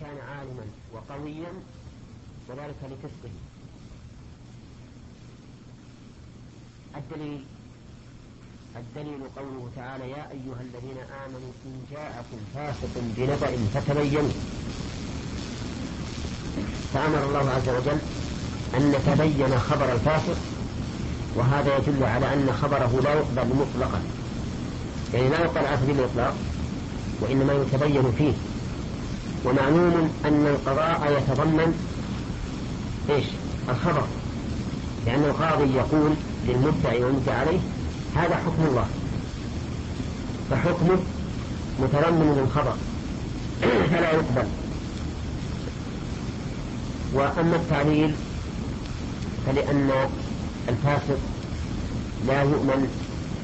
كان عالما وقويا وذلك لفسقه الدليل الدليل قوله تعالى يا أيها الذين آمنوا إن جاءكم فاسق بنبأ فتبينوا. فأمر الله عز وجل أن نتبين خبر الفاسق وهذا يدل على أن خبره لا يقبل مطلقا. يعني لا يقبل على سبيل الإطلاق وإنما يتبين فيه. ومعلوم أن القضاء يتضمن إيش؟ الخبر. لأن القاضي يقول للمدعي والمدعى عليه هذا حكم الله. فحكمه متضمن للخبر. فلا يقبل. وأما التعليل فلأن الفاسق لا يؤمن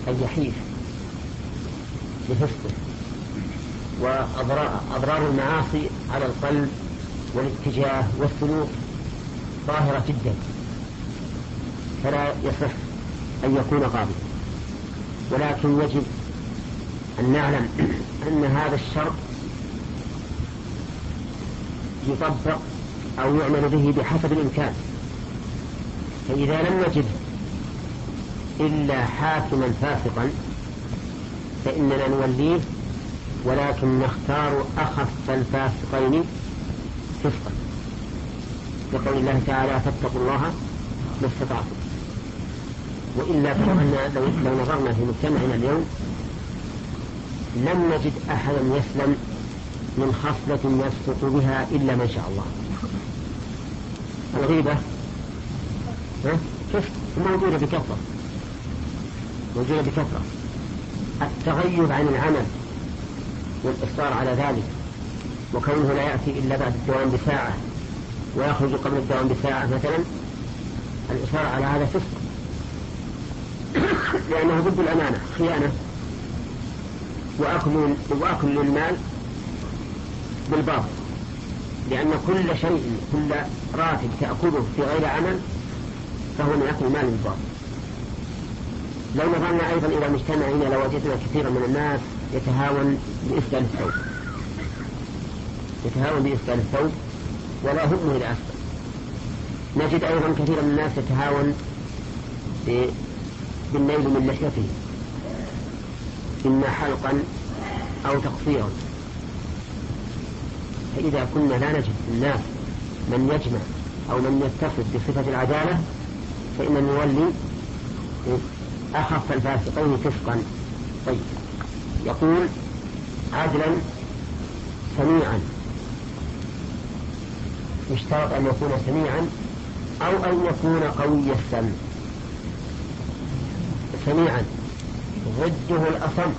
أن يحيف لفسقه وأضرار المعاصي على القلب والاتجاه والسلوك ظاهرة جدا. فلا يصح أن يكون قاضي. ولكن يجب أن نعلم أن هذا الشرط يطبق أو يعمل به بحسب الإمكان. فإذا لم نجد إلا حاكما فاسقا فإننا نوليه ولكن نختار أخف الفاسقين فسقا لقول الله تعالى فاتقوا الله ما استطعتم. وإلا فإن لو, لو نظرنا في مجتمعنا اليوم لم نجد أحدا يسلم من خصلة يسقط بها إلا من شاء الله. الغيبة كيف؟ موجودة بكثرة. موجودة بكثرة. التغيب عن العمل والإصرار على ذلك وكونه لا يأتي إلا بعد الدوام بساعة ويخرج قبل الدوام بساعة مثلا الإصرار على هذا فسق. لأنه ضد الأمانة خيانة وأكل وأكل للمال بالباطل. لأن كل شيء كل راتب تأخذه في غير عمل فهو من أكل المال بالباطل. لو نظرنا أيضا إلى مجتمعنا لوجدنا كثيرا من الناس يتهاون بإسلام الثوب. يتهاون بإسلام الثوب ولا همه إلى أسفل نجد أيضا كثيرا من الناس يتهاون بالنيل من لحيته. إما حلقا أو تقصيرا. فإذا كنا لا نجد الناس من يجمع أو من يتصف بصفة العدالة فإن نولي أخف الفاسقين فسقا. طيب. يقول عدلا سميعا. يشترط أن يكون سميعا أو أن يكون قوي السمع سميعا. ضده الأصم.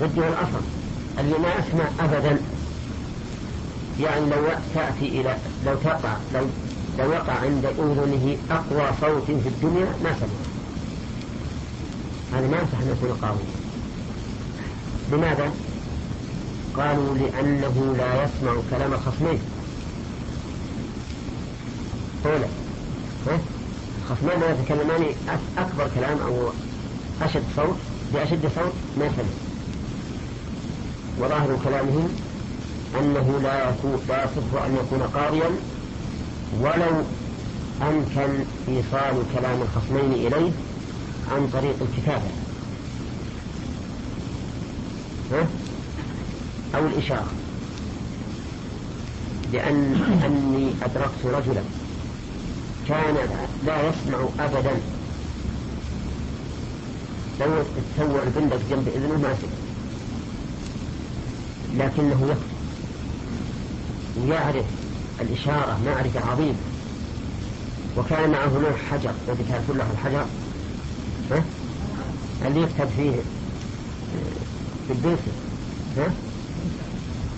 ضده الأصم. اللي ما أسمع أبدا. يعني لو تأتي إلى لو تقع لو لو وقع عند أذنه أقوى صوت في الدنيا ما سمع. هذا ما يصح أن يكون قاضيا لماذا؟ قالوا لأنه لا يسمع كلام الخصمين أولا الخصمان لا يتكلمان أكبر كلام أو أشد صوت بأشد صوت ما سمع وظاهر كلامهم أنه لا لا يصح أن يكون قاضيا ولو أمكن إيصال كلام الخصمين إليه عن طريق الكتابة؟ أو الإشارة. لأن أني أدركت رجلا كان لا يسمع أبدا. لو تسوى البندق جنب إذنه ما سمع لكنه يكتب ويعرف الإشارة معرفة عظيمة. وكان معه لوح حجر. الذي كان كله الحجر؟ ها؟ اللي يكتب فيه. بالبنسل ها؟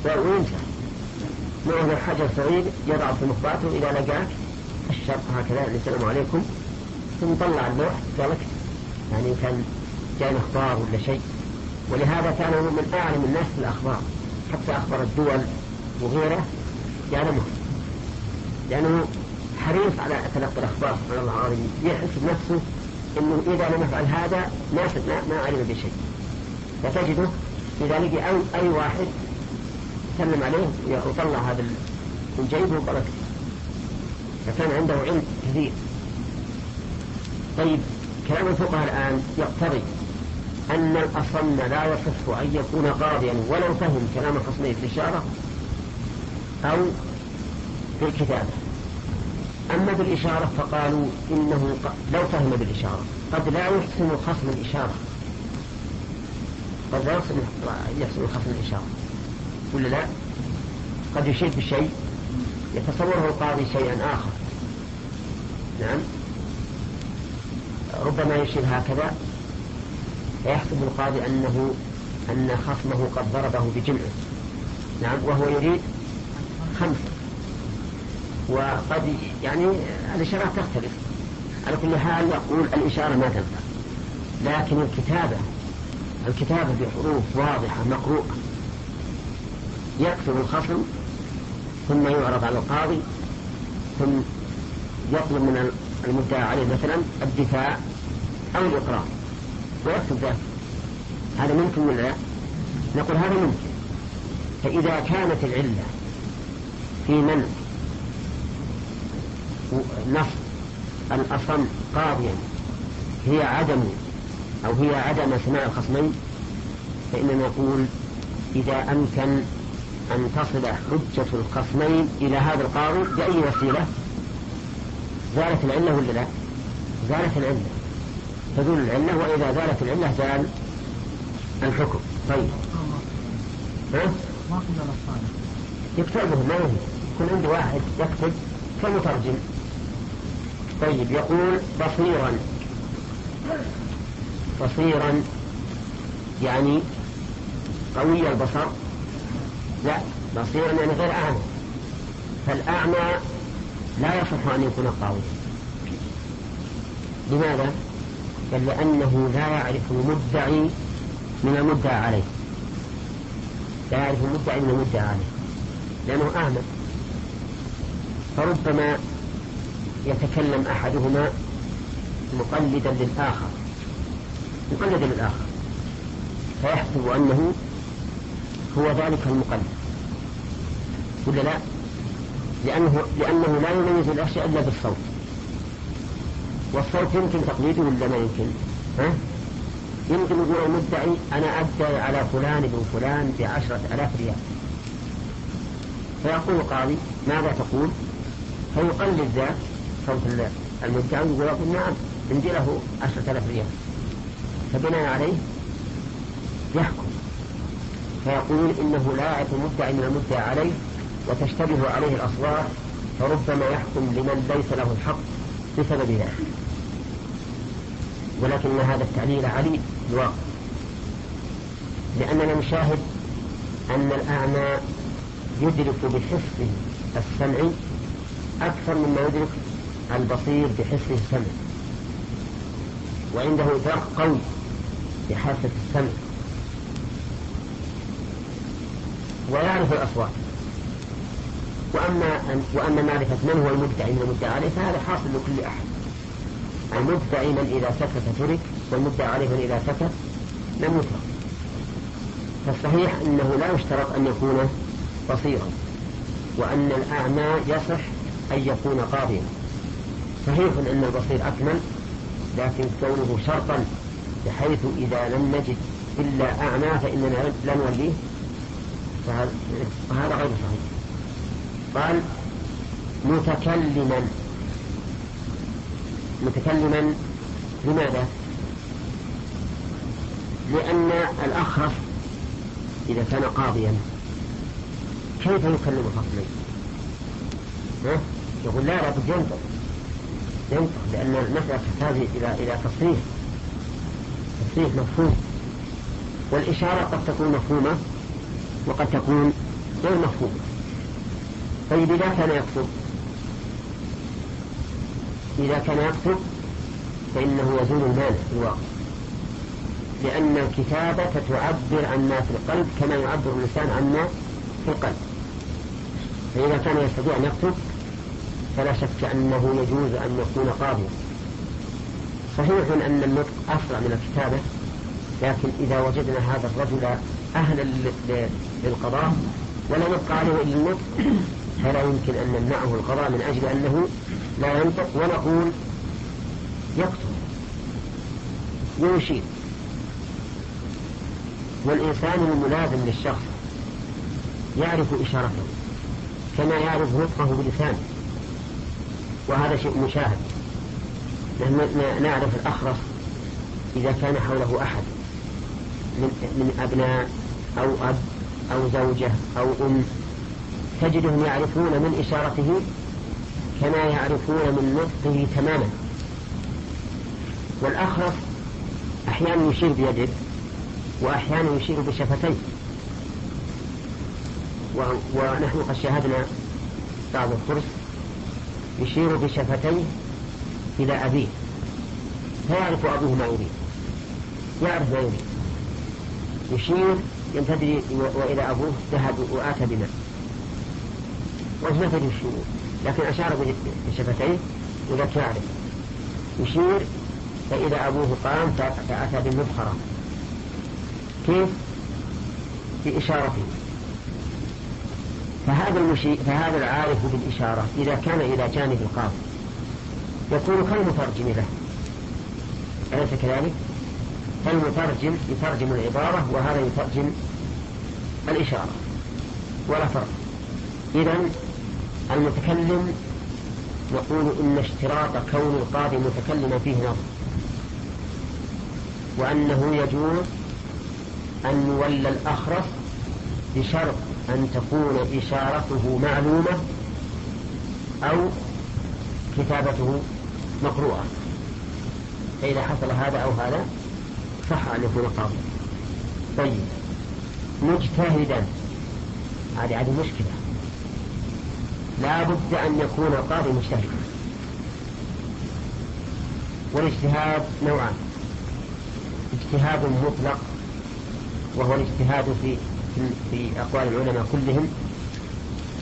ويمسح معه لوح حجر صغير يضع في مخباته إذا لقاك الشرط هكذا السلام عليكم. ثم طلع اللوح قال يعني كان كان أخبار ولا شيء. ولهذا كان من أعلم الناس في الأخبار حتى أخبار الدول وغيره. يعلمه لأنه حريص على تلقي الأخبار سبحان الله العظيم. يحس بنفسه إنه إذا لم يفعل هذا ما ما علم بشيء. فتجده اذا لقي أي اي واحد سلم عليه وطلع هذا من جيبه وقال فكان عنده علم كثير. طيب كلام الفقهاء الآن يقتضي أن الأصم لا يصح أن يكون قاضيا ولو فهم كلام الخصمين في الإشارة أو في الكتابة أما بالإشارة فقالوا إنه لو فهم بالإشارة قد لا يحسن الخصم الإشارة. قد لا يحسن يحسن الخصم الإشارة ولا لا؟ قد يشير بشيء يتصوره القاضي شيئا آخر. نعم. ربما يشير هكذا فيحسب القاضي أنه أن خصمه قد ضربه بجمعه. نعم. وهو يريد خمسة. وقد يعني الإشارات تختلف. على كل حال يقول الإشارة ما تنفع. لكن الكتابة الكتابة بحروف واضحة مقروءة. يكتب الخصم ثم يعرض على القاضي ثم يطلب من المدعى عليه مثلا الدفاع أو الإقرار. ويكتب ذلك. هذا ممكن ولا لا؟ نقول هذا ممكن. فإذا كانت العلة في منع نص الأصم قاضيا هي عدم أو هي عدم سماع الخصمين فإننا نقول إذا أمكن أن تصل حجة الخصمين إلى هذا القاضي بأي وسيلة؟ زالت العلة ولا لا؟ زالت العلة. تزول العلة وإذا زالت العلة زال الحكم. طيب. ها؟ يكتبه ما يكون عنده واحد يكتب كمترجم. طيب يقول بصيرا بصيرا يعني قوي البصر. لا بصيرا يعني غير أعمى. فالأعمى لا يصح أن يكون قاويا لماذا؟ بل لأنه لا يعرف المدعي من المدعى عليه. لا يعرف المدعي من المدعى عليه لأنه أعمى. فربما يتكلم أحدهما مقلدا للآخر. مقلدا للآخر فيحسب أنه هو ذلك المقلد ولا لا؟ لأنه لأنه لا يميز الأشياء إلا بالصوت والصوت يمكن تقليده ولا ما يمكن؟ ها؟ يمكن يقول المدعي أنا أدعي على فلان بن فلان بعشرة آلاف ريال فيقول القاضي ماذا تقول؟ فيقلد ذاك صوت المدعي يقول نعم عندي له عشرة آلاف ريال فبناء عليه يحكم. فيقول إنه لا يعرف المدعي من المدعى عليه وتشتبه عليه الأصوات فربما يحكم لمن ليس له الحق بسبب ذلك. ولكن هذا التعليل علي الواقع لأننا نشاهد أن الأعمى يدرك بحسه السمعي أكثر مما يدرك البصير بحسه السمع. وعنده إدراك قوي بحاسة السمع. ويعرف الأصوات. وأما وأما معرفة من هو المدعي من المدعى عليه فهذا حاصل لكل أحد. المدعي من إذا سكت ترك والمدعى عليه من إذا سكت لم يترك. فالصحيح أنه لا يشترط أن يكون بصيرا وأن الأعمى يصح أن يكون قاضيا صحيح أن البصير أكمل لكن كونه شرطا بحيث إذا لم نجد إلا أعمى فإننا لا نوليه؟ فهذا غير صحيح. قال متكلما. متكلما لماذا؟ لأن الأخرس إذا كان قاضيا كيف يكلم الخصمين؟ يقول لا لابد ينطق. ينطق لأن المسألة تحتاج إلى إلى تصريح. تصريح مفهوم. والإشارة قد تكون مفهومة وقد تكون غير مفهومة. طيب إذا كان يكتب إذا كان يكتب فإنه يزول المانع في الواقع. لأن الكتابة تعبر عن ما في القلب كما يعبر اللسان عن ما في القلب. فإذا كان يستطيع أن يكتب فلا شك أنه يجوز أن يكون قاضيا. صحيح أن النطق أسرع من الكتابة لكن إذا وجدنا هذا الرجل أهلا للقضاء ولا يبقى عليه إلا النطق فلا يمكن أن نمنعه القضاء من أجل أنه لا ينطق ونقول يكتب ويشير والإنسان الملازم للشخص يعرف إشارته كما يعرف نطقه بلسانه وهذا شيء مشاهد. نحن نعرف الأخرس إذا كان حوله أحد. من, من أبناء أو أب أو زوجة أو أم. تجدهم يعرفون من إشارته كما يعرفون من نطقه تماما. والأخرس أحيانا يشير بيده وأحيانا يشير بشفتيه. ونحن قد شاهدنا بعض الفرس يشير بشفتيه إلى أبيه. فيعرف أبوه ما يريد. يعرف ما يريد. يشير ينتدري وإلى أبوه ذهب وآتى بماء. وما تدري لكن أشار بشفتيه وذاك يعرف يشير فإذا أبوه قام فأتى بمبخرة كيف؟ بإشارته فهذا المشي فهذا العارف بالإشارة إذا كان إلى جانب القاضي. يكون كالمترجم له. أليس كذلك؟ فالمترجم يترجم العبارة وهذا يترجم الإشارة. ولا فرق. إذا المتكلم نقول إن اشتراط كون القاضي متكلما فيه نظر. وأنه يجوز أن يولى الأخرس بشرط أن تكون إشارته معلومة أو كتابته مقروءة. فإذا حصل هذا أو هذا صح أن يكون قاضي. طيب. مجتهدا. هذه هذه مشكلة. لا بد أن يكون القاضي مجتهدا. والاجتهاد نوعان. اجتهاد مطلق وهو الاجتهاد في في أقوال العلماء كلهم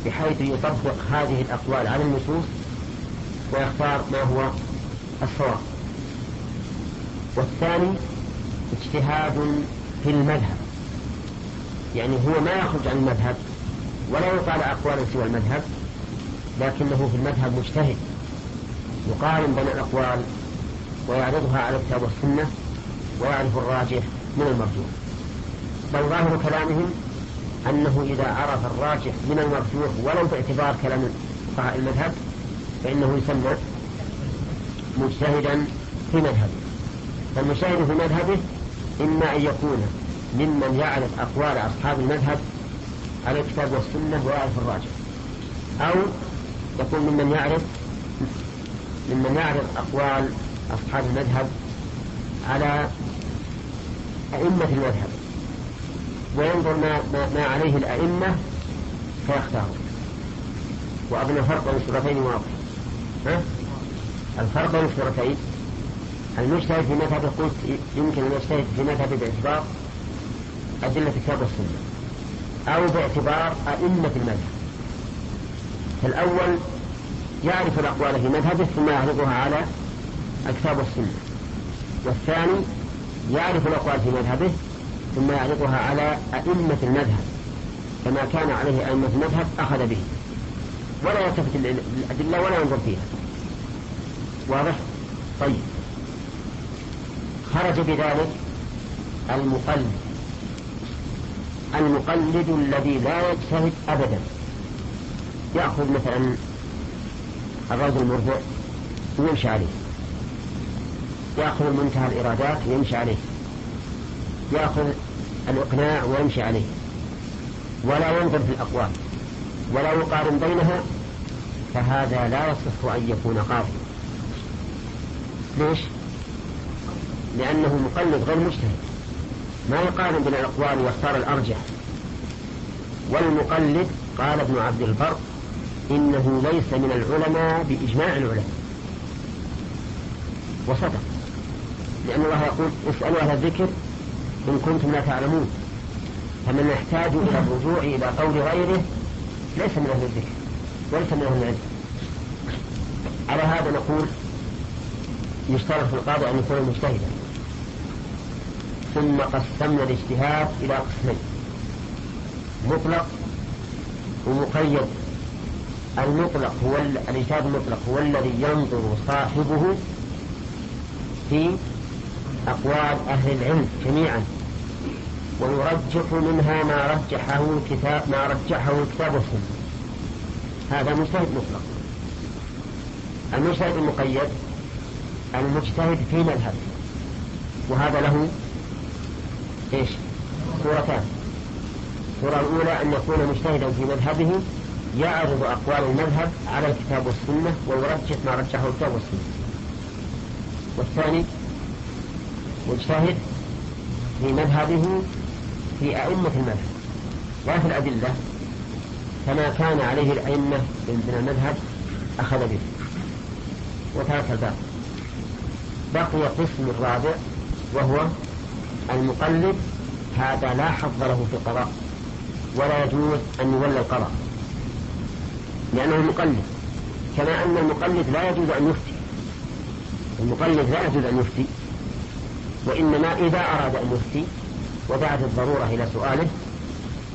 بحيث يطبق هذه الأقوال على النصوص ويختار ما هو الصواب. والثاني اجتهاد في المذهب. يعني هو ما يخرج عن المذهب ولا يقال أقوالا سوى المذهب لكنه في المذهب مجتهد يقارن بين الأقوال ويعرضها على الكتاب والسنة ويعرف الراجح من المرجوح. بل ظاهر كلامهم أنه إذا عرف الراجح من المرجوح ولو باعتبار كلام فقهاء المذهب فإنه يسمى مجتهدا في مذهبه. فالمجتهد في مذهبه إما أن يكون ممن يعرف أقوال أصحاب المذهب على الكتاب والسنة ويعرف الراجح. أو يكون ممن يعرف ممن يعرف أقوال أصحاب المذهب على أئمة المذهب. وينظر ما, ما, ما عليه الأئمة فيختار وأظن الفرق بين الصورتين واضح. ها؟ الفرق بين الصورتين المجتهد في مذهب قلت يمكن أن يجتهد في مذهب باعتبار أدلة الكتاب والسنة أو باعتبار أئمة المذهب. فالأول يعرف الأقوال في مذهبه ثم يعرضها على الكتاب والسنة والثاني يعرف الأقوال في مذهبه ثم يعرضها على أئمة المذهب كما كان عليه أئمة المذهب أخذ به. ولا يلتفت الأدلة ولا ينظر فيها. واضح؟ طيب. خرج بذلك المقلد. المقلد الذي لا يجتهد أبدا. يأخذ مثلا الرجل المرفع ويمشي عليه. يأخذ منتهى الإرادات ويمشي عليه. يأخذ الإقناع ويمشي عليه. ولا ينظر في الأقوال. ولا يقارن بينها. فهذا لا يصح أن يكون قاضي. ليش؟ لأنه مقلد غير مجتهد. ما يقارن بين الأقوال ويختار الأرجح. والمقلد قال ابن عبد البر إنه ليس من العلماء بإجماع العلماء. وصدق. لأن الله يقول اسألوا أهل الذكر إن كنتم لا تعلمون. فمن يحتاج إلى الرجوع إلى قول غيره ليس من أهل الذكر وليس من أهل العلم. على هذا نقول يشترط في القاضي أن يكون مجتهدا ثم قسمنا الاجتهاد إلى قسمين. مطلق ومقيد. المطلق هو الاجتهاد المطلق هو الذي ينظر صاحبه في أقوال أهل العلم جميعا. ويرجح منها ما رجحه الكتاب ما رجحه الكتاب والسنة. هذا مجتهد مطلق. المجتهد المقيد المجتهد في مذهب. وهذا له إيش؟ صورتان. الصورة الأولى أن يكون مجتهدا في مذهبه يعرض أقوال المذهب على الكتاب والسنة ويرجح ما رجحه الكتاب والسنة. والثاني مجتهد في مذهبه في أئمة المذهب. لا في الأدلة فما كان عليه الأئمة من المذهب أخذ به. وترك الباقي بقي قسم الرابع وهو المقلد هذا لا حظ له في القضاء ولا يجوز أن يولى القضاء لأنه مقلد. كما أن المقلد لا يجوز أن يفتي. المقلد لا يجوز أن يفتي وإنما إذا أراد أن يفتي ودعت الضرورة إلى سؤاله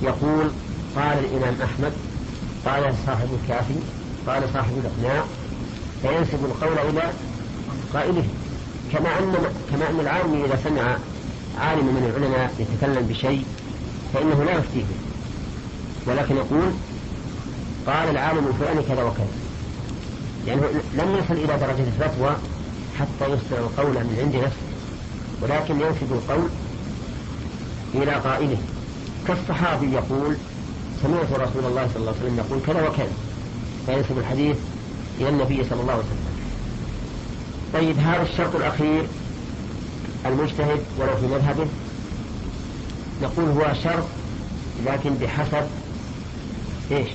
يقول قال الإمام أحمد قال صاحب الكافي قال صاحب الإقناع فينسب القول إلى قائله. كما أن كما أن العالم إذا سمع عالم من العلماء يتكلم بشيء فإنه لا يفتيه ولكن يقول قال العالم الفلاني كذا وكذا. لأنه يعني لم يصل إلى درجة الفتوى حتى يصدر القول من عند نفسه. ولكن ينسب القول إلى قائله. كالصحابي يقول سمعت رسول الله صلى الله عليه وسلم يقول كذا وكذا. فينسب الحديث إلى النبي صلى الله عليه وسلم. طيب هذا الشرط الأخير المجتهد ولو في مذهبه. نقول هو شرط لكن بحسب إيش؟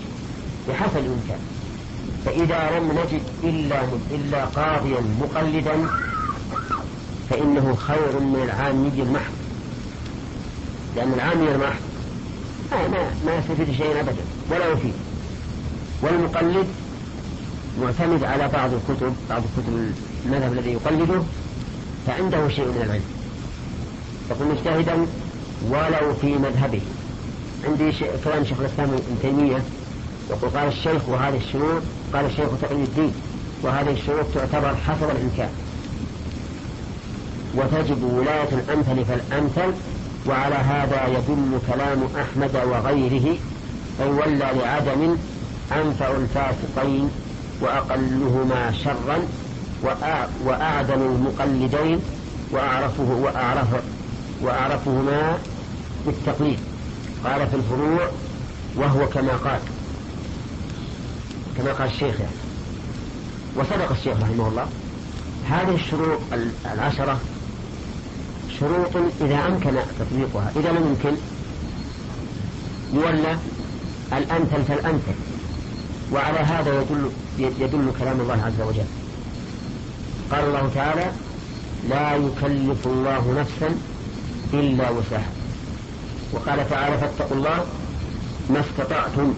بحسب الإمكان. فإذا لم نجد إلا إلا قاضيا مقلدا فإنه خير من العامي المحض. لأن العامي المحض ما ما, ما يستفيد شيئا أبدا ولا يفيد. والمقلد معتمد على بعض الكتب بعض الكتب المذهب الذي يقلده فعنده شيء من العلم. يقول مجتهدا ولو في مذهبه. عندي كلام شيخ الإسلام ابن تيمية يقول قال الشيخ وهذه الشروط قال الشيخ تقي الدين وهذه الشروط تعتبر حسب الامكان وتجب ولاية الأمثل فالأمثل وعلى هذا يدل كلام أحمد وغيره أي ولى لعدم أنفع الفاسقين وأقلهما شرا وأعدم المقلدين وأعرفه وأعرف وأعرفهما بالتقليد. قال في الفروع وهو كما قال كما قال الشيخ يعني. وصدق الشيخ رحمه الله. هذه الشروط العشرة شروط إذا أمكن تطبيقها. إذا لم يمكن يولى الأمثل فالأمثل وعلى هذا يدل يدل كلام الله عز وجل. قال الله تعالى لا يكلف الله نفسا إلا وسعها. وقال تعالى فاتقوا الله ما استطعتم.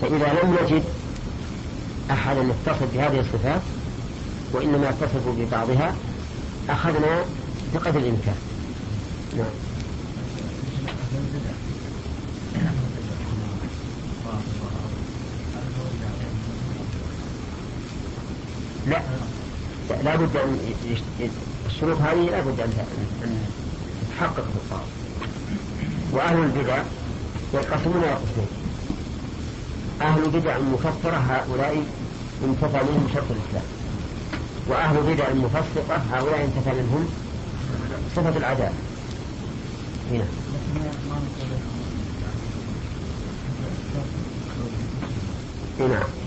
فإذا لم نجد أحدا يتصف بهذه الصفات وإنما يتصف ببعضها أخذنا بقدر الإمكان. نعم. لا. لا بد أن الشروط هذه لا بد أن تتحقق في الطاعة وأهل البدع ينقسمون إلى قسمين أهل البدع المكفرة هؤلاء انتفى منهم شرط الإسلام. وأهل البدع المفسقة هؤلاء انتفى منهم صفة العذاب هنا. نعم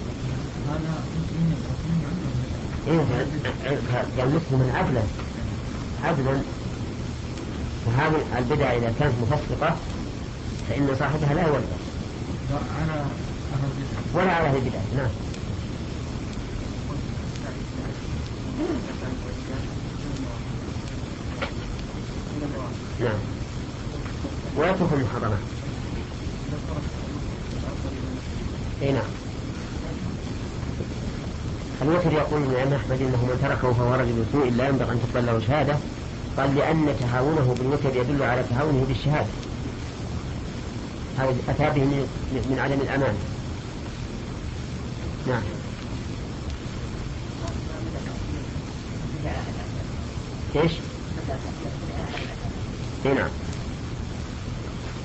قال مسلم عدلا. عدلا. فهذه البدع إذا كانت مفسقة فإن صاحبها لا يولد ولا على أهل البدع. نعم. نعم. ويترك المحرمات اي نعم. يقول الإمام أحمد إنه من تركه فهو رجل سوء لا ينبغي أن تقبل له شهادة. قال لأن تهاونه بالوتر يدل على تهاونه بالشهادة. هذا أتى به من عدم الأمان. نعم. إيش؟ إي نعم.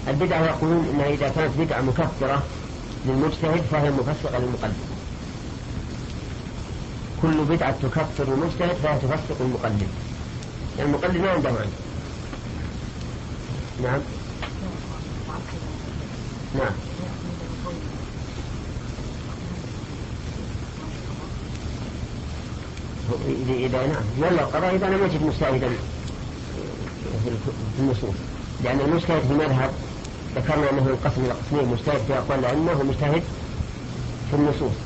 البدعة يقولون إنها إذا كانت بدعة مكفرة للمجتهد فهي مفسقة للمقلد. كل بدعة تكفر المجتهد فهي تفسق المقلد. يعني المقلد ما عنده علم نعم. نعم. إذا نعم. ولا القضاء إذا لم يجد مجتهدا في النصوص. لأن المجتهد في المذهب ذكرنا أنه ينقسم إلى قسمين مجتهد في أقوال الأئمة ومجتهد في النصوص.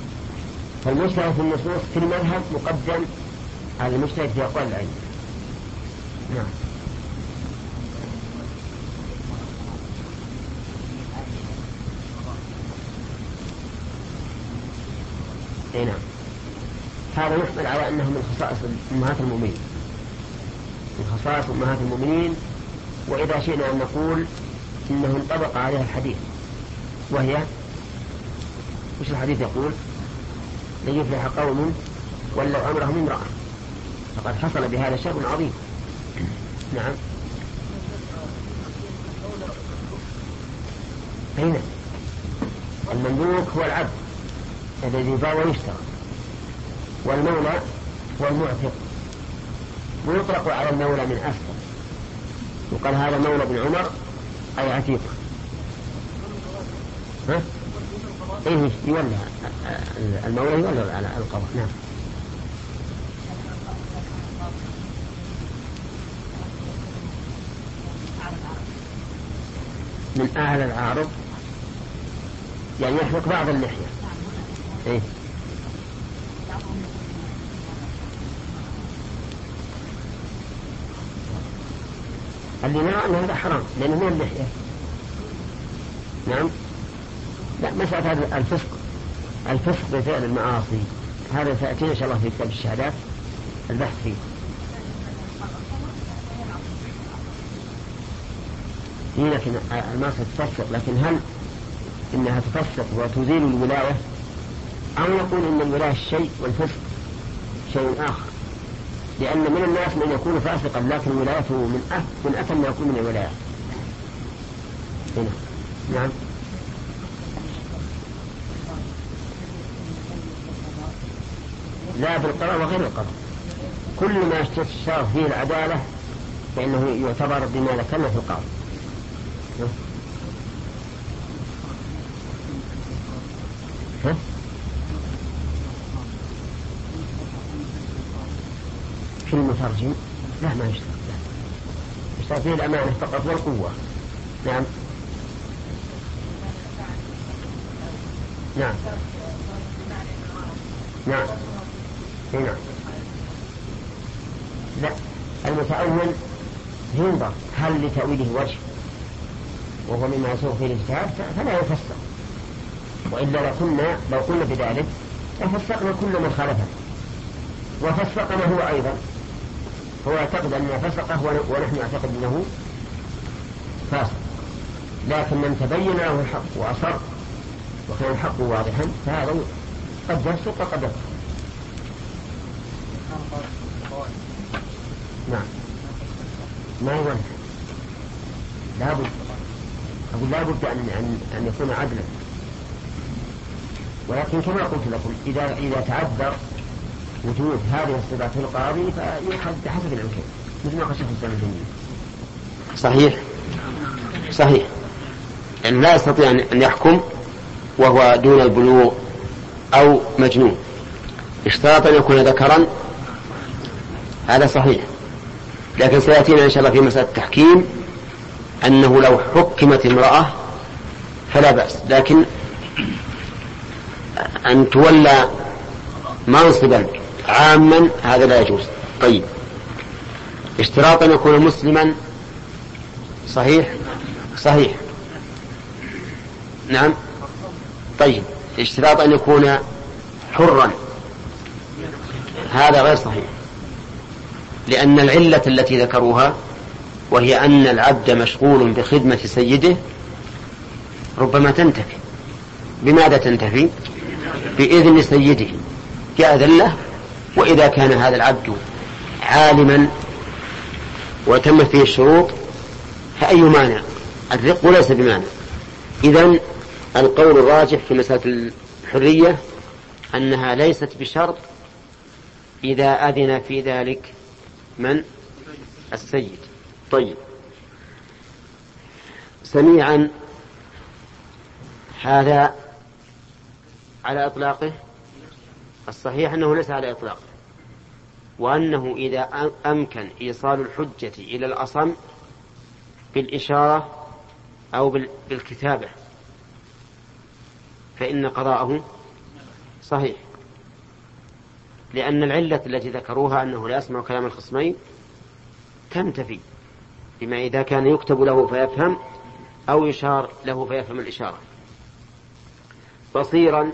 فالمجتهد في النصوص في المذهب مقدم على المجتهد في أقوال الأئمة نعم. إي نعم. هذا يحمل على أنه من خصائص أمهات المؤمنين. من خصائص أمهات المؤمنين وإذا شئنا أن نقول إنه انطبق عليها الحديث. وهي وش الحديث يقول؟ لن يفلح قوم ولوا امرهم امرأة. فقد حصل بهذا شر عظيم. نعم. أين؟ المملوك هو العبد الذي يباع ويشترى. والمولى هو المعتق ويطلق على المولى من أسفل يقال هذا مولى بن عمر أي عتيق ها؟ إيه يولى المولى يولى على القضاء نعم. من أهل العارض يعني يحلق بعض اللحية. إيه؟ اللي نرى أن هذا حرام لأنه من اللحية. نعم. مسألة هذا الفسق الفسق بفعل المعاصي. هذا سيأتينا إن شاء الله في كتاب الشهادات البحث فيه. هي لكن المعصية تفسق لكن هل إنها تفسق وتزيل الولاية؟ أو نقول إن الولاية شيء والفسق شيء آخر؟ لأن من الناس من يكون فاسقا لكن ولايته من أه من أثم ما يكون من الولاية. هنا نعم. لا بالقضاء وغير القضاء كل ما استشار فيه العدالة فإنه يعتبر بما ذكرنا في القاضي؟ في المترجم؟ لا ما يشترط لا يشترط فيه الأمانة فقط والقوة. نعم. نعم. نعم. نعم لا المتأول ينظر هل لتأويله وجه؟ وهو مما يسوق فيه الاجتهاد فلا يفسر. وإلا لكنا لو قلنا بذلك لفسقنا كل من خالفه. وفسقنا هو أيضا. هو يعتقد أنه فسقه ونحن نعتقد أنه فاسق. لكن من تبين له الحق وأصر وكان الحق واضحا فهذا قد يفسق وقد يفسق نعم ما يولد لابد أقول لابد أن أن أن يكون عدلا. ولكن كما قلت لكم إذا إذا تعذر وجود هذه الصفات في القاضي فيؤخذ بحسب الإمكان مثل ما قال شيخ الإسلام صحيح. صحيح. يعني لا يستطيع أن يحكم وهو دون البلوغ أو مجنون. اشترط أن يكون ذكرا. هذا صحيح. لكن سيأتينا إن شاء الله في مسألة التحكيم أنه لو حكمت امرأة فلا بأس. لكن أن تولى منصبا عاما هذا لا يجوز. طيب. اشتراط أن يكون مسلما صحيح؟ صحيح. نعم. طيب. اشتراط أن يكون حرا. هذا غير صحيح. لأن العلة التي ذكروها وهي أن العبد مشغول بخدمة سيده ربما تنتفي. بماذا تنتفي؟ بإذن سيده. يأذن له وإذا كان هذا العبد عالما وتم فيه الشروط فأي مانع؟ الرق ليس بمانع. إذا القول الراجح في مسألة الحرية أنها ليست بشرط إذا أذن في ذلك من? السيد. طيب. سميعا هذا على إطلاقه؟ الصحيح أنه ليس على إطلاقه. وأنه إذا أمكن إيصال الحجة إلى الأصم بالإشارة أو بالكتابة فإن قضاءه صحيح. لأن العلة التي ذكروها أنه لا يسمع كلام الخصمين تنتفي بما إذا كان يكتب له فيفهم أو يشار له فيفهم الإشارة. بصيرا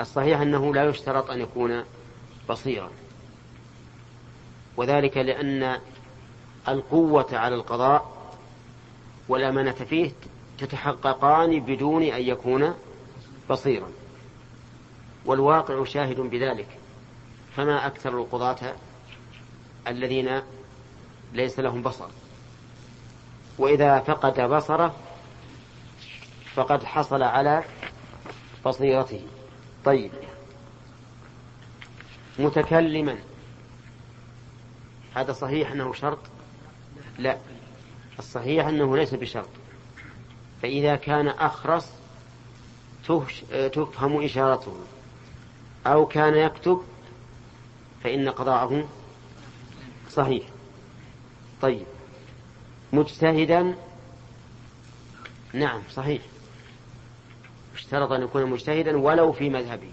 الصحيح أنه لا يشترط أن يكون بصيرا. وذلك لأن القوة على القضاء والأمانة فيه تتحققان بدون أن يكون بصيرا. والواقع شاهد بذلك. فما أكثر القضاة الذين ليس لهم بصر. وإذا فقد بصره فقد حصل على بصيرته. طيب. متكلما. هذا صحيح أنه شرط؟ لا. الصحيح أنه ليس بشرط. فإذا كان أخرس تفهم إشارته. أو كان يكتب فإن قضاءه صحيح. طيب. مجتهدا؟ نعم صحيح. اشترط أن يكون مجتهدا ولو في مذهبه.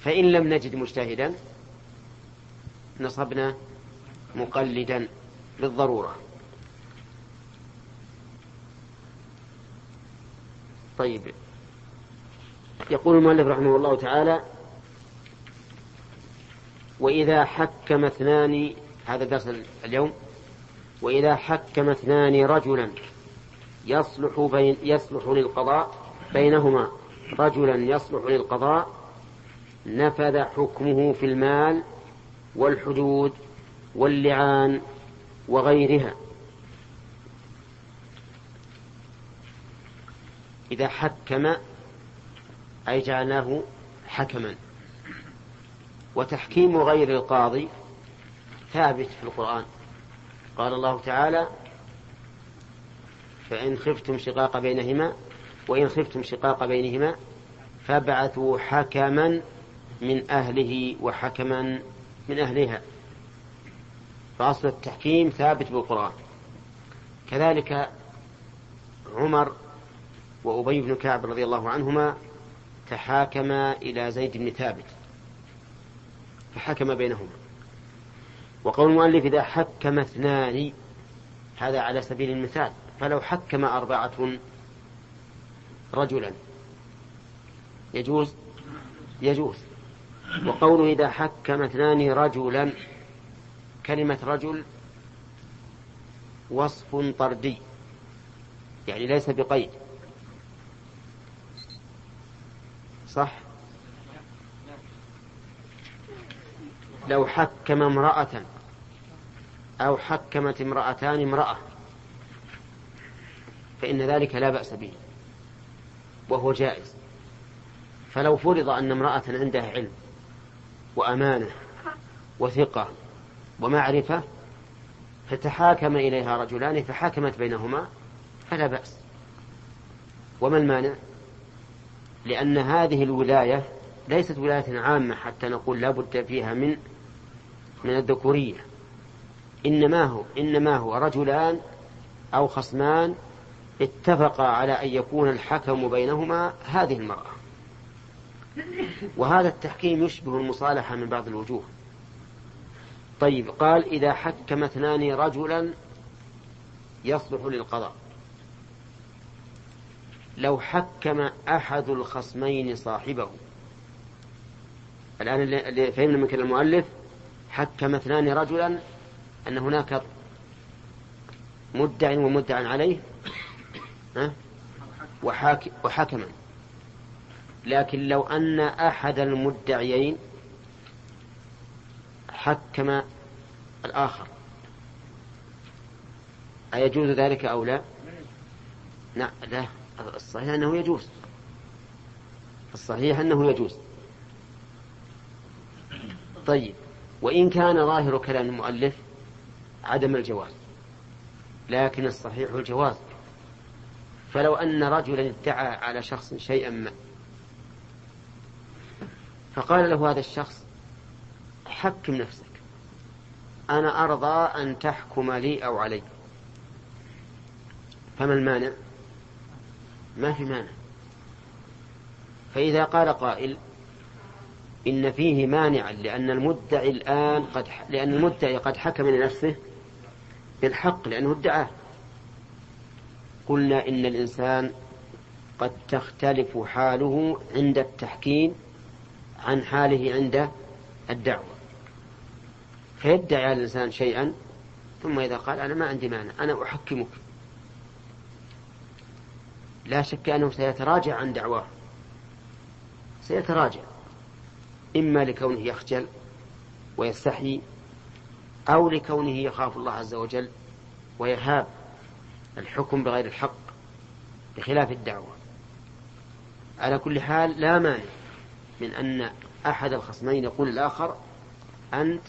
فإن لم نجد مجتهدا نصبنا مقلدا بالضرورة. طيب. يقول المؤلف رحمه الله تعالى وإذا حكم اثنان هذا درس اليوم وإذا حكم اثنان رجلا يصلح بين يصلح للقضاء بينهما رجلا يصلح للقضاء نفذ حكمه في المال والحدود واللعان وغيرها. إذا حكم أي جعلناه حكما. وتحكيم غير القاضي ثابت في القرآن. قال الله تعالى فإن خفتم شقاق بينهما وإن خفتم شقاق بينهما فابعثوا حكما من أهله وحكما من أهلها. فأصل التحكيم ثابت بالقرآن. كذلك عمر وأبي بن كعب رضي الله عنهما تحاكما إلى زيد بن ثابت. فحكم بينهما. وقول المؤلف إذا حكم اثنان هذا على سبيل المثال فلو حكم أربعة رجلا يجوز؟ يجوز. وقوله إذا حكم اثنان رجلا كلمة رجل وصف طردي يعني ليس بقيد. صح؟ لو حكم امرأة أو حكمت امرأتان امرأة فإن ذلك لا بأس به وهو جائز. فلو فرض أن امرأة عندها علم وأمانة وثقة ومعرفة فتحاكم إليها رجلان فحاكمت بينهما فلا بأس. وما المانع؟ لأن هذه الولاية ليست ولاية عامة حتى نقول لا بد فيها من من الذكورية. إنما هو إنما هو رجلان أو خصمان اتفقا على أن يكون الحكم بينهما هذه المرأة. وهذا التحكيم يشبه المصالحة من بعض الوجوه. طيب قال إذا حكم اثنان رجلا يصلح للقضاء. لو حكم أحد الخصمين صاحبه. الآن اللي فهمنا من كلام المؤلف حكم اثنان رجلا أن هناك مدع ومدع عليه وحكما لكن لو أن أحد المدعيين حكم الآخر أيجوز ذلك أو لا؟ لا لا. الصحيح أنه يجوز. الصحيح أنه يجوز. طيب وإن كان ظاهر كلام المؤلف عدم الجواز لكن الصحيح الجواز. فلو أن رجلا ادعى على شخص شيئا ما فقال له هذا الشخص حكم نفسك أنا أرضى أن تحكم لي أو علي فما المانع؟ ما في مانع. فإذا قال قائل إن فيه مانعا لأن المدعي الآن قد لأن المدعي قد حكم لنفسه بالحق لأنه ادعاه. قلنا إن الإنسان قد تختلف حاله عند التحكيم عن حاله عند الدعوة. فيدعي الإنسان شيئا ثم إذا قال أنا ما عندي مانع أنا أحكمك. لا شك أنه سيتراجع عن دعواه. سيتراجع. إما لكونه يخجل ويستحي أو لكونه يخاف الله عز وجل ويهاب الحكم بغير الحق بخلاف الدعوة. على كل حال لا مانع من أن أحد الخصمين يقول الآخر أنت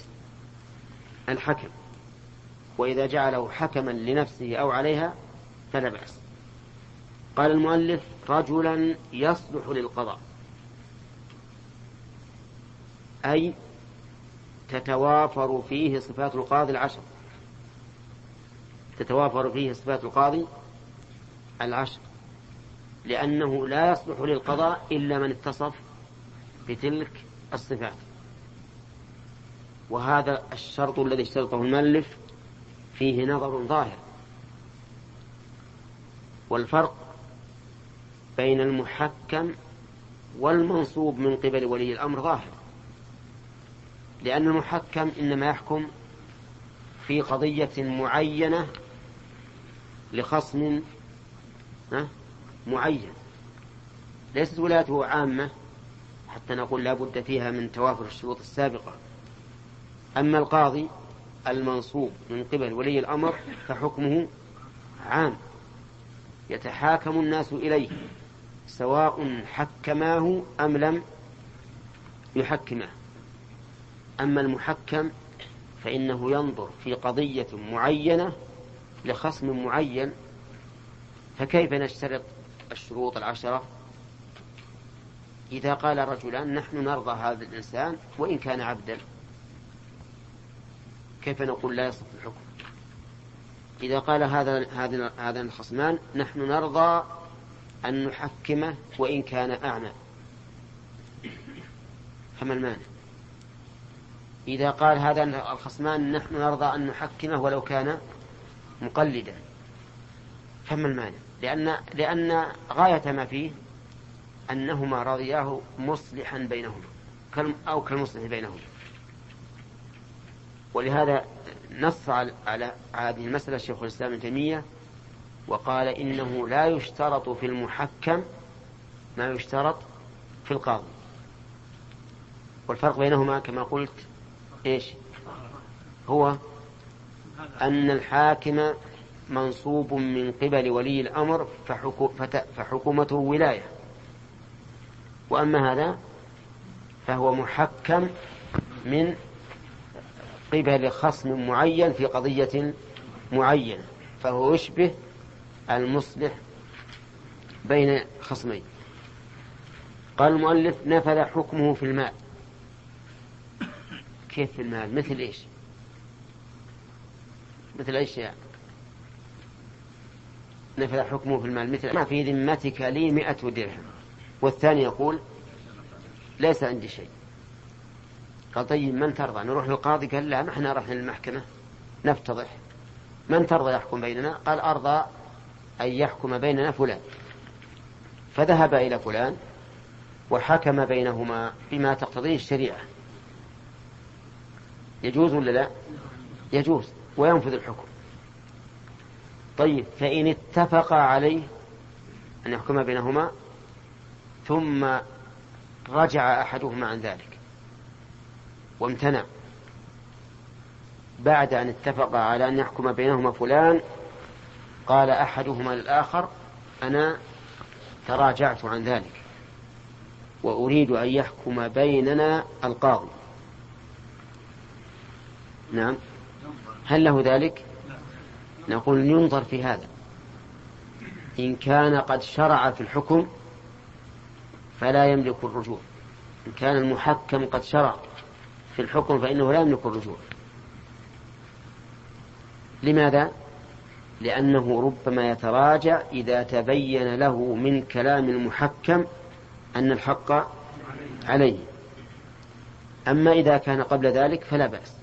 الحكم. وإذا جعله حكما لنفسه أو عليها فلا بأس. قال المؤلف رجلا يصلح للقضاء. أي تتوافر فيه صفات القاضي العشر. تتوافر فيه صفات القاضي العشر. لأنه لا يصلح للقضاء إلا من اتصف بتلك الصفات. وهذا الشرط الذي اشترطه المؤلف فيه نظر ظاهر. والفرق بين المحكم والمنصوب من قبل ولي الأمر ظاهر. لأن المحكم إنما يحكم في قضية معينة لخصم معين. ليست ولايته عامة حتى نقول لا بد فيها من توافر الشروط السابقة. أما القاضي المنصوب من قبل ولي الأمر فحكمه عام. يتحاكم الناس إليه. سواء حكماه أم لم يحكمه. أما المحكم فإنه ينظر في قضية معينة لخصم معين فكيف نشترط الشروط العشرة؟ إذا قال رجلان نحن نرضى هذا الإنسان وإن كان عبدا. كيف نقول لا يصح الحكم؟ إذا قال هذا هذا هذا الخصمان نحن نرضى أن نحكمه وإن كان أعمى. فما المانع؟ إذا قال هذا الخصمان نحن نرضى أن نحكمه ولو كان مقلدا. فما المانع؟ لأن لأن غاية ما فيه أنهما رضياه مصلحا بينهما أو كالمصلح بينهما. ولهذا نص على هذه المسألة شيخ الإسلام ابن تيمية وقال إنه لا يشترط في المحكم ما يشترط في القاضي. والفرق بينهما كما قلت إيش؟ هو أن الحاكم منصوب من قبل ولي الأمر فحكومته ولاية. وأما هذا فهو محكم من قبل خصم معين في قضية معينة. فهو يشبه المصلح بين خصمين. قال المؤلف نفذ حكمه في المال. كيف في المال؟ مثل إيش؟ مثل إيش يعني؟ نفذ حكمه في المال. مثل ما في ذمتك لي مئة درهم. والثاني يقول ليس عندي شيء. قال طيب من ترضى؟ نروح للقاضي. قال لا ما إحنا رحنا للمحكمة. نفتضح. من ترضى يحكم بيننا؟ قال أرضى أن يحكم بيننا فلان. فذهب إلى فلان وحكم بينهما بما تقتضيه الشريعة. يجوز ولا لا؟ يجوز وينفذ الحكم. طيب فإن اتفقا عليه أن يحكم بينهما ثم رجع أحدهما عن ذلك وامتنع بعد أن اتفق على أن يحكم بينهما فلان قال أحدهما للآخر أنا تراجعت عن ذلك وأريد أن يحكم بيننا القاضي. نعم. هل له ذلك؟ نقول ينظر في هذا. إن كان قد شرع في الحكم فلا يملك الرجوع. إن كان المحكم قد شرع في الحكم فإنه لا يملك الرجوع. لماذا؟ لأنه ربما يتراجع إذا تبين له من كلام المحكم أن الحق عليه. أما إذا كان قبل ذلك فلا بأس.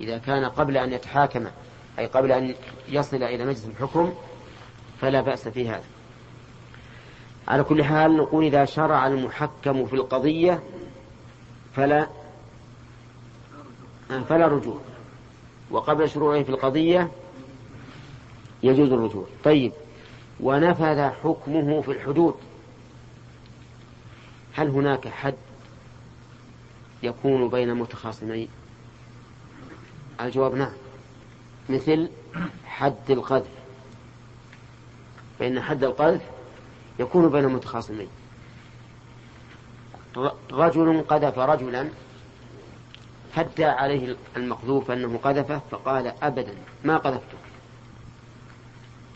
إذا كان قبل أن يتحاكم أي قبل أن يصل إلى مجلس الحكم فلا بأس في هذا. على كل حال نقول إذا شرع المحكم في القضية فلا فلا رجوع. وقبل شروعه في القضية يجوز الرجوع. طيب ونفذ حكمه في الحدود. هل هناك حد يكون بين متخاصمين الجواب نعم. مثل حد القذف. فإن حد القذف يكون بين متخاصمين رجل قذف رجلا فدى عليه المقذوف أنه قذفه فقال أبدا ما قذفته؟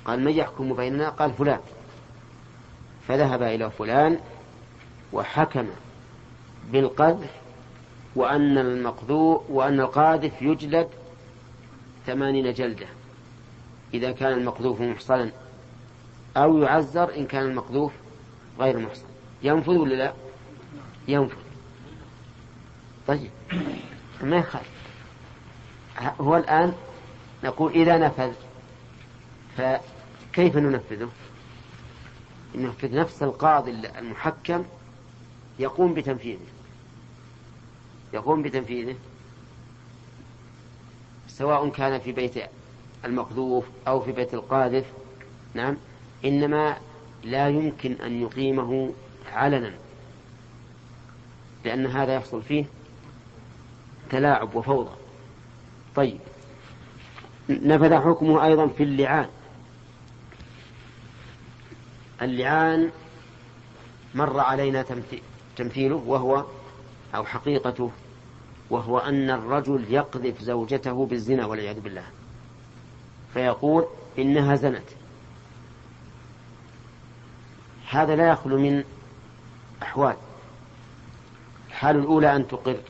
قال من يحكم بيننا؟ قال فلان. فذهب إلى فلان وحكم بالقذف وأن المقذوف وأن القاذف يجلد ثمانين جلدة إذا كان المقذوف محصنا أو يعزر إن كان المقذوف غير محصن. ينفذ ولا لا؟ ينفذ. طيب ما يخالف. هو الآن نقول إذا نفذ فكيف ننفذه؟ ننفذ نفس القاضي المحكم يقوم بتنفيذه. يقوم بتنفيذه سواء كان في بيت المقذوف أو في بيت القاذف نعم إنما لا يمكن أن يقيمه علنا لأن هذا يحصل فيه تلاعب وفوضى. طيب نفذ حكمه أيضا في اللعان. اللعان مر علينا تمثيله وهو أو حقيقته وهو أن الرجل يقذف زوجته بالزنا والعياذ بالله. فيقول إنها زنت. هذا لا يخلو من أحوال. الحال الأولى أن تقر.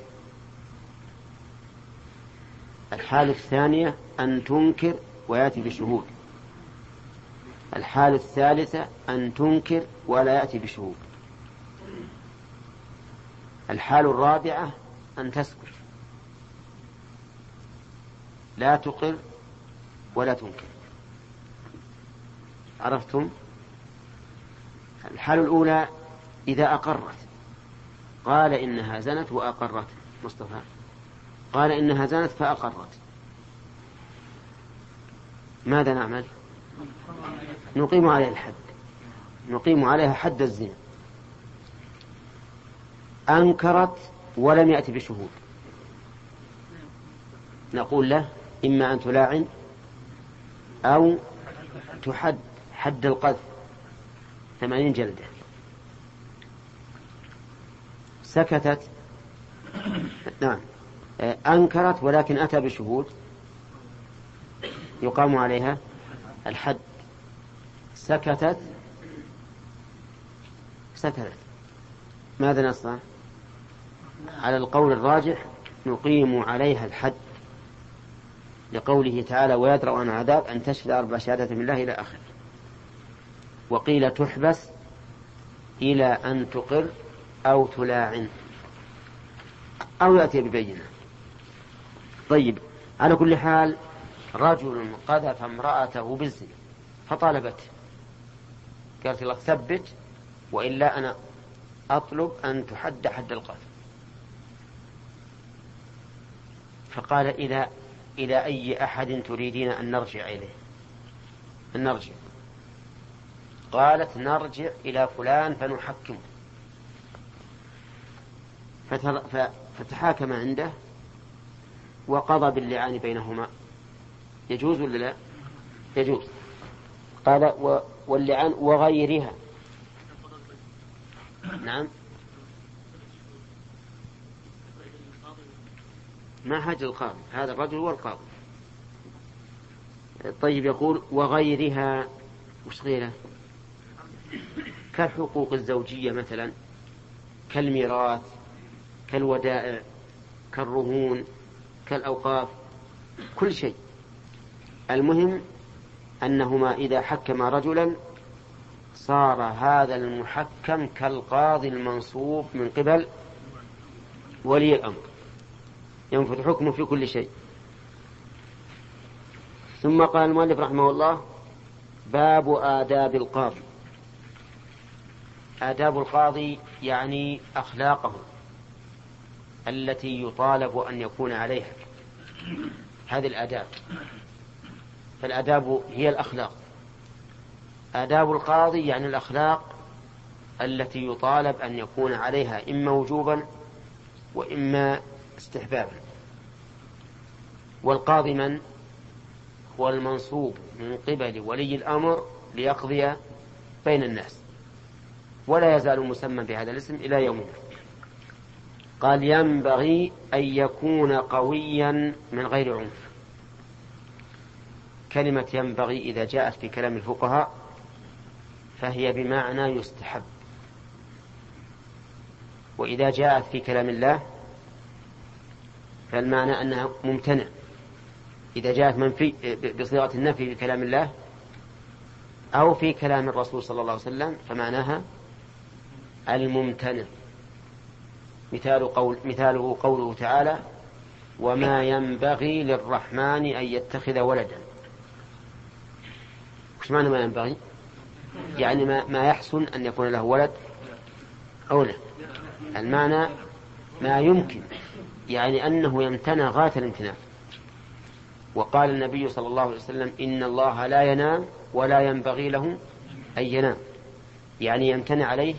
الحالة الثانية أن تنكر ويأتي بشهود. الحالة الثالثة أن تنكر ولا يأتي بشهود. الحال الرابعة أن تسكت لا تقر ولا تنكر. عرفتم؟ الحالة الأولى إذا أقرت. قال إنها زنت وأقرت. مصطفى. قال إنها زنت فأقرت. ماذا نعمل؟ نقيم عليها الحد. نقيم عليها حد الزنا. أنكرت ولم يأتي بشهود. نقول له إما أن تلاعن أو تحد حد القذف ثمانين جلدة. سكتت. نعم. أنكرت ولكن أتى بشهود. يقام عليها الحد. سكتت. سكتت. ماذا نصنع؟ على القول الراجح نقيم عليها الحد. لقوله تعالى ويدرأ عن عذاب أن تشهد أربع شهادة من الله إلى آخره. وقيل تحبس إلى أن تقر أو تلاعن. أو يأتي ببينة. طيب على كل حال رجل قذف امرأته بالزنا فطالبته. قالت له ثبت وإلا أنا أطلب أن تحد حد القذف. فقال إلى إلى أي أحد تريدين أن نرجع إليه؟ أن نرجع. قالت نرجع إلى فلان فنحكمه. فتحاكم عنده وقضى باللعان بينهما. يجوز ولا لا؟ يجوز. قال واللعان وغيرها. نعم. ما حاجة القاضي هذا الرجل والقاضي. طيب يقول وغيرها وش غيره؟ كالحقوق الزوجية مثلا كالميراث كالودائع كالرهون كالأوقاف كل شيء. المهم أنهما إذا حكما رجلا صار هذا المحكم كالقاضي المنصوب من قبل ولي الأمر. ينفذ حكمه في كل شيء. ثم قال المؤلف رحمه الله باب آداب القاضي. آداب القاضي يعني أخلاقه التي يطالب أن يكون عليها. هذه الآداب. فالآداب هي الأخلاق. آداب القاضي يعني الأخلاق التي يطالب أن يكون عليها إما وجوبا وإما استحبابا. والقاضي من؟ هو المنصوب من قبل ولي الأمر ليقضي بين الناس. ولا يزال مسمى بهذا الاسم إلى يومنا قال ينبغي أن يكون قويا من غير عنف. كلمة ينبغي إذا جاءت في كلام الفقهاء فهي بمعنى يستحب. وإذا جاءت في كلام الله فالمعنى أنها ممتنع. إذا جاءت منفي بصيغة النفي في كلام الله أو في كلام الرسول صلى الله عليه وسلم فمعناها الممتنع. مثال قول مثاله قوله تعالى وما ينبغي للرحمن أن يتخذ ولدا. وش معنى ما ينبغي؟ يعني ما, ما يحسن أن يكون له ولد أو لا. المعنى ما يمكن يعني أنه يمتنع غاية الامتناع. وقال النبي صلى الله عليه وسلم إن الله لا ينام ولا ينبغي له أن ينام. يعني يمتنع عليه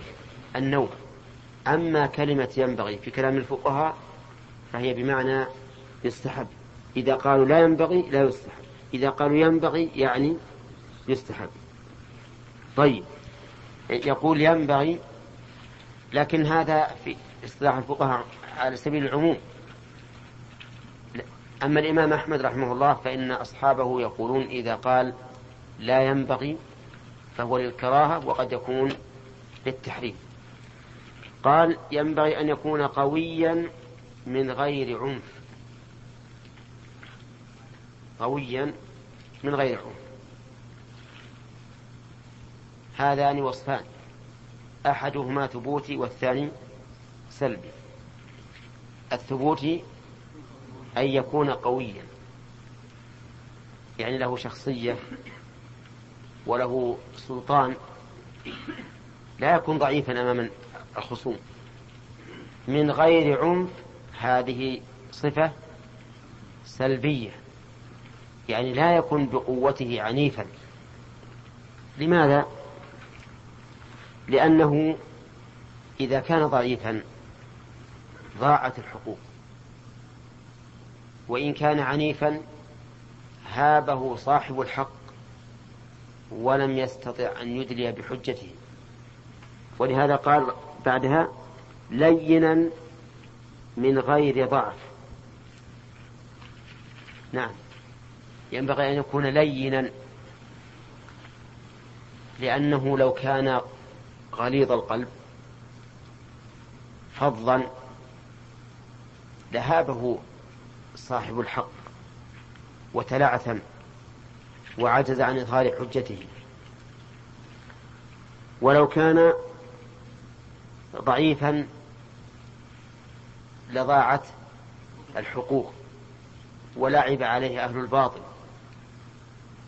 النوم. أما كلمة ينبغي في كلام الفقهاء فهي بمعنى يستحب. إذا قالوا لا ينبغي لا يستحب. إذا قالوا ينبغي يعني يستحب. طيب. يقول ينبغي لكن هذا في اصطلاح الفقهاء على سبيل العموم. أما الإمام أحمد رحمه الله فإن أصحابه يقولون إذا قال لا ينبغي فهو للكراهة وقد يكون للتحريم. قال ينبغي أن يكون قويا من غير عنف. قويا من غير عنف. هذان وصفان. أحدهما ثبوتي والثاني سلبي. الثبوتي أن يكون قويا. يعني له شخصية وله سلطان لا يكون ضعيفا أمام الخصوم. من غير عنف هذه صفة سلبية. يعني لا يكون بقوته عنيفا. لماذا؟ لأنه إذا كان ضعيفا ضاعت الحقوق. وإن كان عنيفا هابه صاحب الحق ولم يستطع أن يدلي بحجته. ولهذا قال بعدها لينا من غير ضعف. نعم. ينبغي أن يكون لينا لأنه لو كان غليظ القلب. فظا. لهابه صاحب الحق. وتلعثم وعجز عن إظهار حجته. ولو كان ضعيفا لضاعت الحقوق. ولعب عليه أهل الباطل.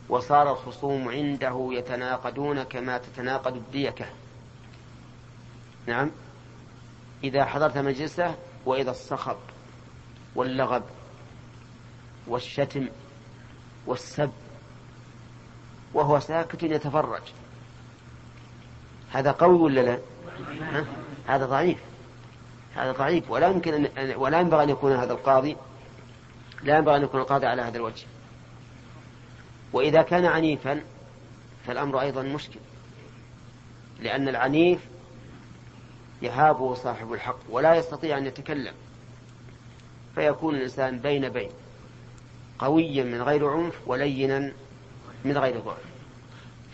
وصار الخصوم عنده يتناقضون كما تتناقض الديكة. نعم. إذا حضرت مجلسه وإذا الصخب واللغب والشتم والسب وهو ساكت يتفرج. هذا قوي ولا لا؟ هذا ضعيف. هذا ضعيف. ولا يمكن أن ولا ينبغي أن يكون هذا القاضي لا ينبغي أن يكون القاضي على هذا الوجه. وإذا كان عنيفا فالأمر أيضا مشكل. لأن العنيف يهابه صاحب الحق ولا يستطيع أن يتكلم. فيكون الإنسان بين بين قويا من غير عنف ولينا من غير ضعف.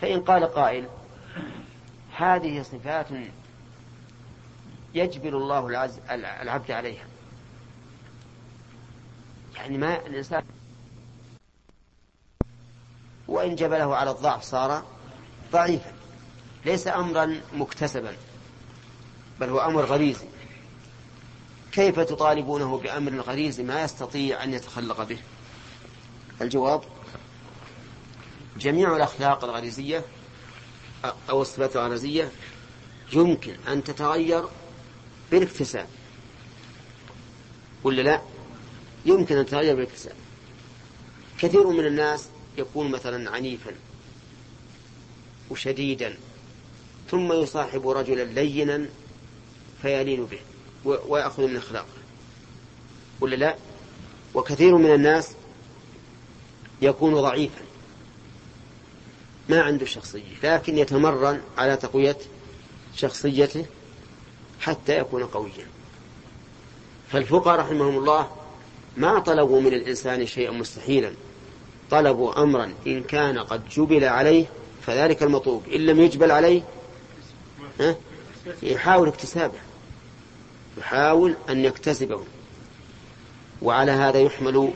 فإن قال قائل هذه صفات يجبر الله العز العبد عليها. يعني ما الإنسان وإن جبله على الضعف صار ضعيفا ليس أمرا مكتسبا. بل هو أمر غريزي كيف تطالبونه بأمر غريزي ما يستطيع أن يتخلق به؟ الجواب جميع الأخلاق الغريزية أو الصفات الغريزية يمكن أن تتغير بالإكتساب. ولا لا؟ يمكن أن تتغير بالإكتساب. كثير من الناس يكون مثلا عنيفا وشديدا ثم يصاحب رجلا لينا فيلين به ويأخذ من أخلاقه ولا لا؟ وكثير من الناس يكون ضعيفا. ما عنده شخصية لكن يتمرن على تقوية شخصيته حتى يكون قويا. فالفقهاء رحمهم الله ما طلبوا من الإنسان شيئا مستحيلا. طلبوا أمرا إن كان قد جبل عليه فذلك المطلوب. إن لم يجبل عليه يحاول اكتسابه. يحاول أن يكتسبه. وعلى هذا يحمل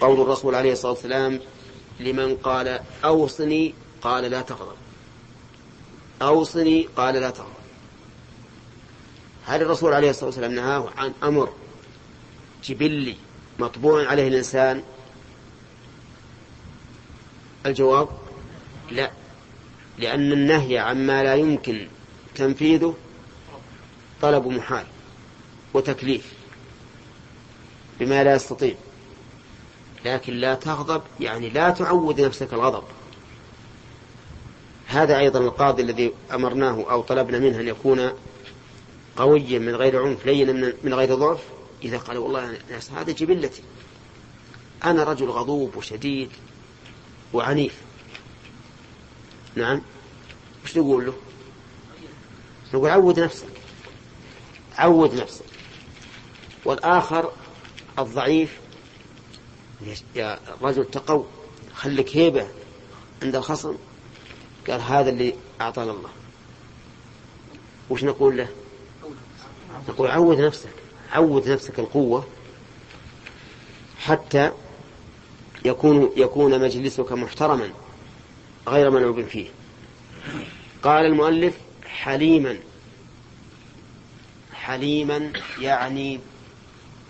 قول الرسول عليه الصلاة والسلام لمن قال أوصني قال لا تغضب. أوصني قال لا تغضب. هل الرسول عليه الصلاة والسلام نهاه عن أمر جبلي مطبوع عليه الإنسان. الجواب لا لأن النهي عما لا يمكن تنفيذه طلب محال. وتكليف بما لا يستطيع. لكن لا تغضب يعني لا تعود نفسك الغضب. هذا أيضا القاضي الذي أمرناه أو طلبنا منه أن يكون قويا من غير عنف لينا من غير ضعف. إذا قال والله ناس هذه جبلتي. أنا رجل غضوب وشديد وعنيف. نعم. وش نقول له؟ نقول عود نفسك. عود نفسك. والآخر الضعيف. يا رجل تقو خليك هيبة عند الخصم. قال هذا اللي أعطانا الله وش نقول له؟ نقول عود نفسك عود نفسك القوة حتى يكون يكون مجلسك محترما غير منعوب فيه. قال المؤلف حليما حليما يعني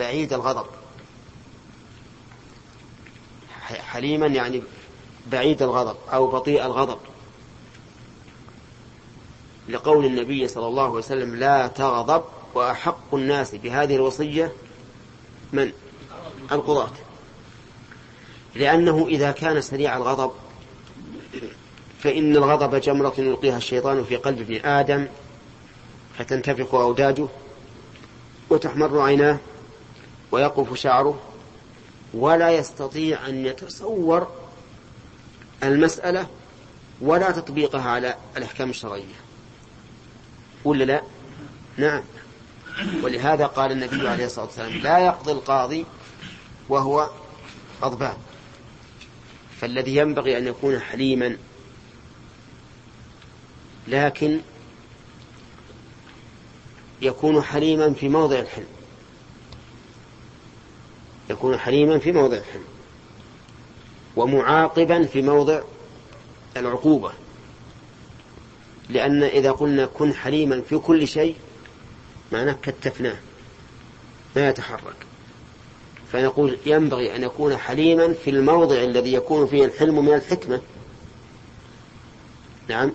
بعيد الغضب. حليما يعني بعيد الغضب أو بطيء الغضب. لقول النبي صلى الله عليه وسلم لا تغضب وأحق الناس بهذه الوصية من؟ القضاة. لأنه إذا كان سريع الغضب فإن الغضب جمرة يلقيها الشيطان في قلب ابن آدم فتنتفخ أوداجه وتحمر عيناه. ويقف شعره ولا يستطيع أن يتصور المسألة ولا تطبيقها على الأحكام الشرعية. ولا لا؟ نعم. ولهذا قال النبي عليه الصلاة والسلام لا يقضي القاضي وهو غضبان. فالذي ينبغي أن يكون حليما. لكن يكون حليما في موضع الحلم. يكون حليما في موضع الحلم ومعاقبا في موضع العقوبة. لأن إذا قلنا كن حليما في كل شيء معناه كتفناه ما يتحرك. فنقول ينبغي أن يكون حليما في الموضع الذي يكون فيه الحلم من الحكمة. نعم.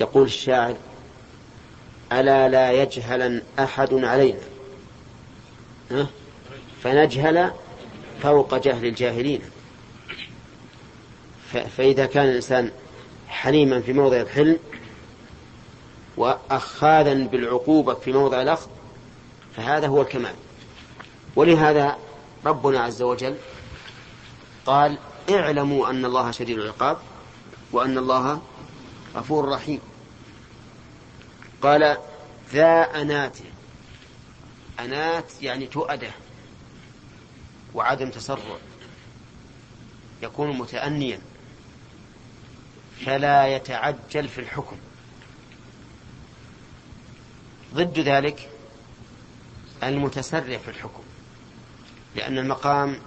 يقول الشاعر ألا لا يجهلا أحد علينا. فنجهل فوق جهل الجاهلين. فإذا كان الإنسان حليما في موضع الحلم وأخاذا بالعقوبة في موضع الأخذ فهذا هو الكمال. ولهذا ربنا عز وجل قال اعلموا أن الله شديد العقاب وأن الله غفور رحيم قال ذا أنات أنات يعني تؤده وعدم تسرع يكون متأنيا فلا يتعجل في الحكم ضد ذلك المتسرع في الحكم لأن المقام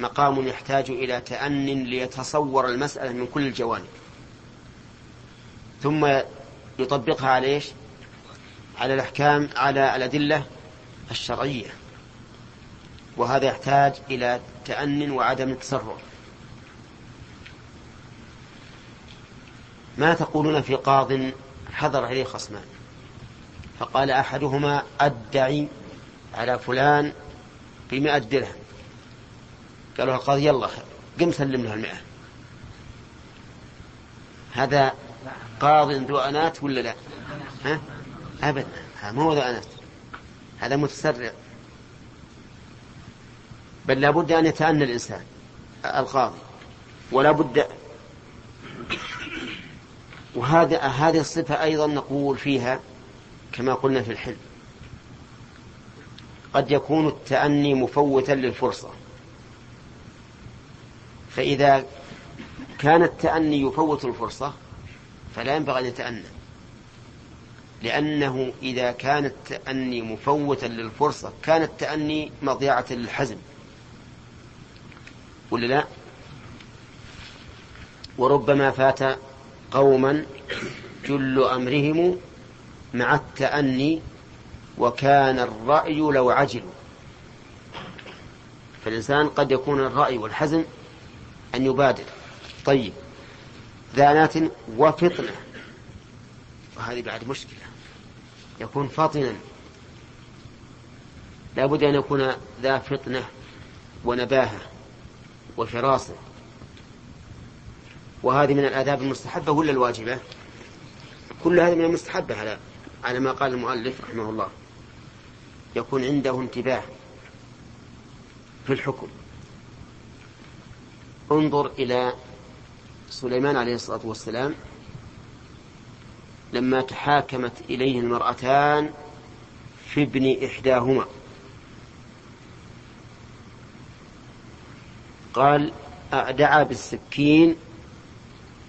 مقام يحتاج إلى تأن ليتصور المسألة من كل الجوانب ثم يطبقها على إيش؟ على الأحكام على الأدلة الشرعية وهذا يحتاج إلى تأن وعدم التسرع. ما تقولون في قاض حضر عليه خصمان؟ فقال أحدهما أدعي على فلان بمئة درهم. قالوا القاضي يلا قم سلم له المئة. هذا قاض ذو أنات ولا لا؟ ها؟ أبدا هذا مو ذو أنات هذا متسرع. بل لا بد أن يتأنى الإنسان القاضي. ولا بد وهذا هذه الصفة أيضا نقول فيها كما قلنا في الحلم. قد يكون التأني مفوتا للفرصة. فإذا كان التأني يفوت الفرصة فلا ينبغي أن يتأنى. لأنه إذا كان التأني مفوتا للفرصة كان التأني مضيعة للحزم. ولا لا؟ وربما فات قوما جل أمرهم مع التأني وكان الرأي لو عجلوا فالإنسان قد يكون الرأي والحزم أن يبادر. طيب ذانات وفطنة. وهذه بعد مشكلة. يكون فطنا لا بد أن يكون ذا فطنة ونباهة وفراسة. وهذه من الآداب المستحبة ولا الواجبة؟ كل هذه من المستحبة على على ما قال المؤلف رحمه الله. يكون عنده انتباه في الحكم. انظر إلى سليمان عليه الصلاة والسلام لما تحاكمت إليه المرأتان في ابن إحداهما. قال دعا بالسكين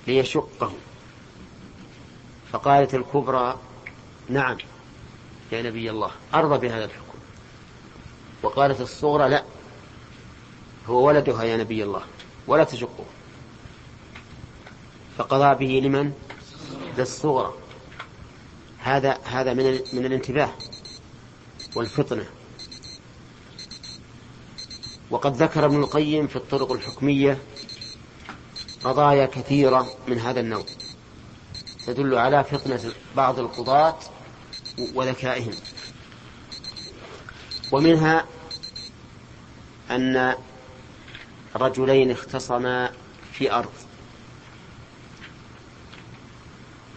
ليشقه. فقالت الكبرى نعم يا نبي الله أرضى بهذا الحكم. وقالت الصغرى لا هو ولدها يا نبي الله ولا تشقه. فقضى به لمن؟ للصغرى. هذا هذا من من الانتباه والفطنة. وقد ذكر ابن القيم في الطرق الحكمية قضايا كثيرة من هذا النوع تدل على فطنة بعض القضاة وذكائهم. ومنها أن رجلين اختصما في أرض.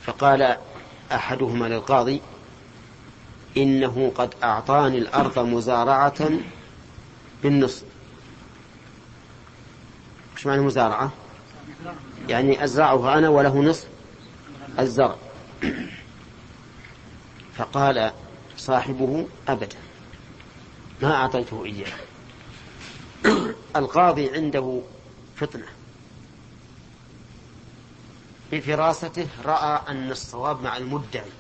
فقال أحدهما للقاضي إنه قد أعطاني الأرض مزارعة بالنصف إيش معنى مزارعة؟ يعني أزرعها أنا وله نصف الزرع. فقال صاحبه أبدا ما أعطيته إياه. القاضي عنده فطنة. بفراسته رأى أن الصواب مع المدعي.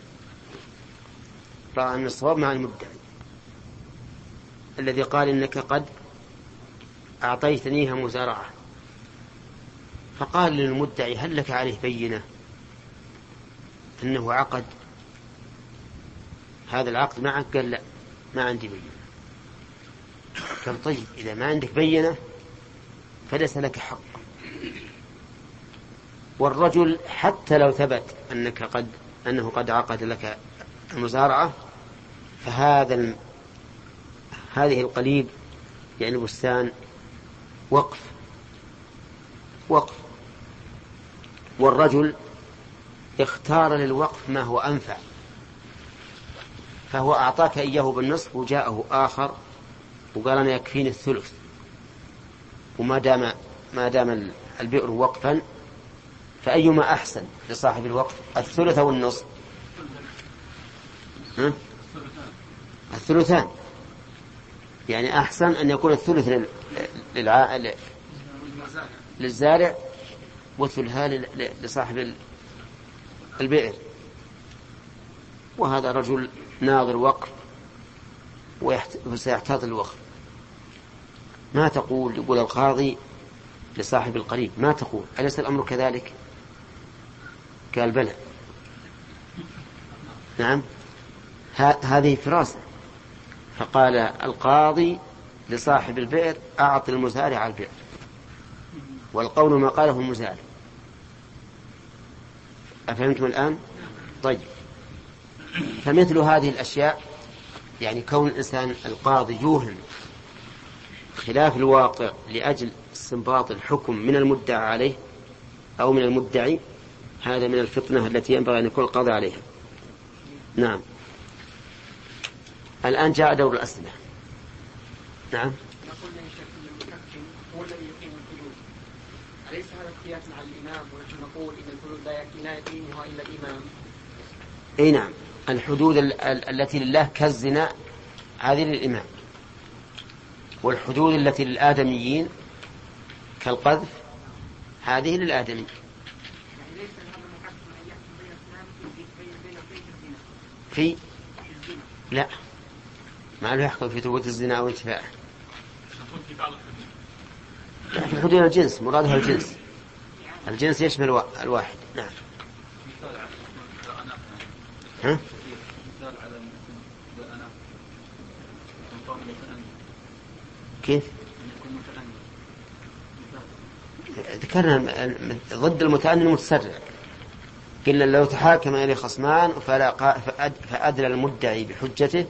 رأى أن الصواب مع المدعي. الذي قال إنك قد أعطيتنيها مزارعة. فقال للمدعي هل لك عليه بينة؟ أنه عقد. هذا العقد معك؟ قال لا ما عندي بينة. قال طيب إذا ما عندك بينة فليس لك حق. والرجل حتى لو ثبت أنك قد أنه قد عقد لك المزارعة فهذا الم... هذه القليب يعني بستان وقف. وقف. والرجل اختار للوقف ما هو أنفع. فهو أعطاك إياه بالنصف وجاءه آخر وقال أنا يكفيني الثلث. وما دام ما دام البئر وقفا فأيما أحسن لصاحب الوقف الثلث أو النصف؟ ها؟ الثلثان. يعني أحسن أن يكون الثلث للع... للزارع والثلثان لصاحب البئر. وهذا رجل ناظر وقف وسيحتاط الوقف. ما تقول؟ يقول القاضي لصاحب القريب. ما تقول؟ أليس الأمر كذلك؟ قال بلى نعم هذه فراسة فقال القاضي لصاحب البئر أعط المزارع البئر. والقول ما قاله المزارع. أفهمتم الآن؟ طيب. فمثل هذه الأشياء يعني كون الإنسان القاضي يوهم خلاف الواقع لأجل استنباط الحكم من المدعى عليه أو من المدعي هذا من الفطنة التي ينبغي أن يكون القاضي عليها. نعم. الآن جاء دور الأسئلة نعم. هو الذي يقيم الحدود أليس هذا مع الإمام؟ ونحن نقول إن الحدود لا يقيمها إلا الإمام أي نعم. الحدود ال- ال- التي لله كالزنا هذه للإمام. والحدود التي للآدميين كالقذف هذه للآدمي. في لا. ما له يحكم في ثبوت الزنا أو انتفاعه في حدود الجنس مرادها الجنس. الجنس يشمل الواحد. نعم. ها؟ كيف؟ ذكرنا ضد المتأني المتسرع. قلنا لو تحاكم إليه خصمان فلا فأدلى المدعي بحجته.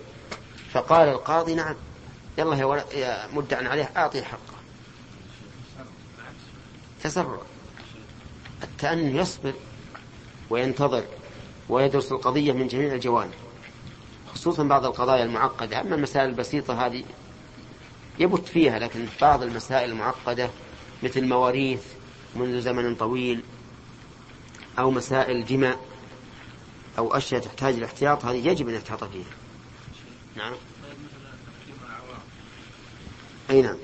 فقال القاضي نعم. يلا يا مدعى عليه أعطيه حقه. تسرع. التأني يصبر وينتظر ويدرس القضية من جميع الجوانب خصوصا بعض القضايا المعقدة. أما المسائل البسيطة هذه يبت فيها لكن بعض المسائل المعقدة مثل مواريث منذ زمن طويل أو مسائل جمع أو أشياء تحتاج الاحتياط هذه يجب أن يحتاط فيها. نعم. أي نعم.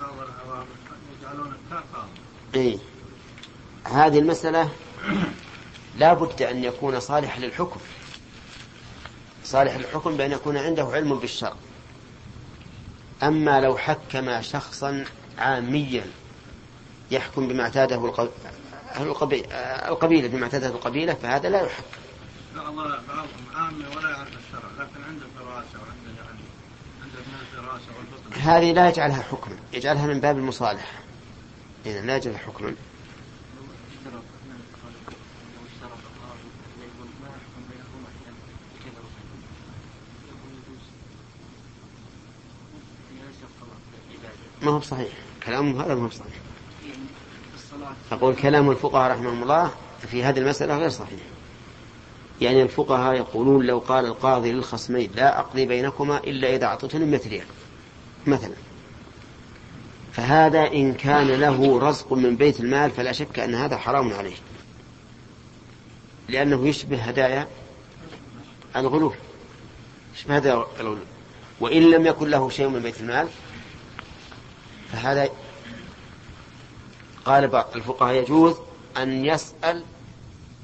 بعض العوام يجعلون أي. هذه المسألة لا بد أن يكون صالحا للحكم. صالح للحكم بأن يكون عنده علم بالشرع. أما لو حكم شخصا عاميا يحكم بما اعتاده القبيلة بما اعتادته القبيلة فهذا لا يحكم لا الله بعضهم عامي ولا يعرف الشرع لكن عنده فراسة وعنده يعني عنده من الفراسة والبطن. هذه لا يجعلها حكما يجعلها من باب المصالح إذا لا يجعلها حكما ما هو صحيح؟ كلامه هذا ما هو صحيح. أقول كلام الفقهاء رحمهم الله في هذه المسألة غير صحيح. يعني الفقهاء يقولون لو قال القاضي للخصمين لا أقضي بينكما إلا إذا أعطيتني مثلها مثلا. فهذا إن كان له رزق من بيت المال فلا شك أن هذا حرام عليه. لأنه يشبه هدايا الغلول يشبه هدايا الغلول وإن لم يكن له شيء من بيت المال فهذا قال بعض الفقهاء يجوز أن يسأل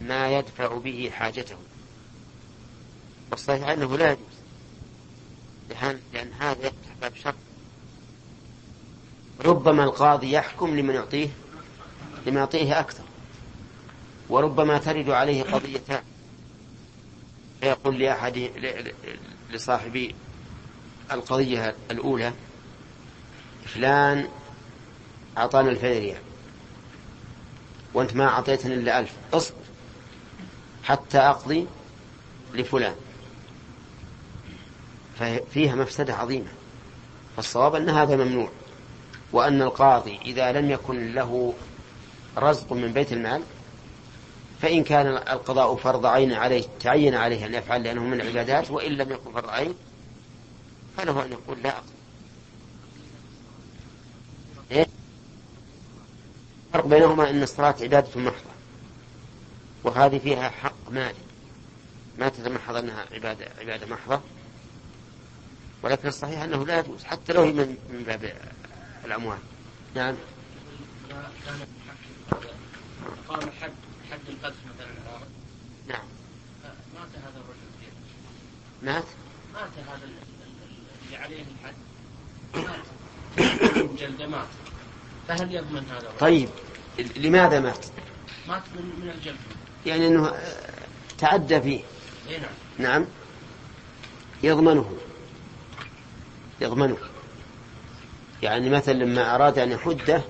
ما يدفع به حاجته. والصحيح أنه لا يجوز. لأن هذا يفتح باب شر ربما القاضي يحكم لمن يعطيه لمن يعطيه أكثر. وربما ترد عليه قضيتان فيقول لأحد لصاحب القضية الأولى فلان أعطانا الفين ريال وأنت ما أعطيتني إلا ألف. اصبر. حتى أقضي لفلان. ففيها مفسدة عظيمة. فالصواب أن هذا ممنوع. وأن القاضي إذا لم يكن له رزق من بيت المال فإن كان القضاء فرض عين عليه تعين عليه أن يفعل لأنه من العبادات وإن لم يكن فرض عين فله أن يقول لا. أقضي إيه؟ الفرق بينهما أن الصلاة عبادة محضة. وهذه فيها حق مالي ما تتمحض أنها عبادة عبادة محضة. ولكن الصحيح أنه لا يجوز حتى لو من من باب الأموال. نعم. قام حد حد القذف مثلا نعم. مات هذا الرجل. مات؟ مات هذا اللي عليه الحد. مات. جلد مات. فهل يضمن هذا الرجل؟ طيب. لماذا مات؟ مات من الجلد يعني أنه آه، تعدى فيه اي نعم. نعم يضمنه. يضمنه. يعني مثلا لما أراد أن يحده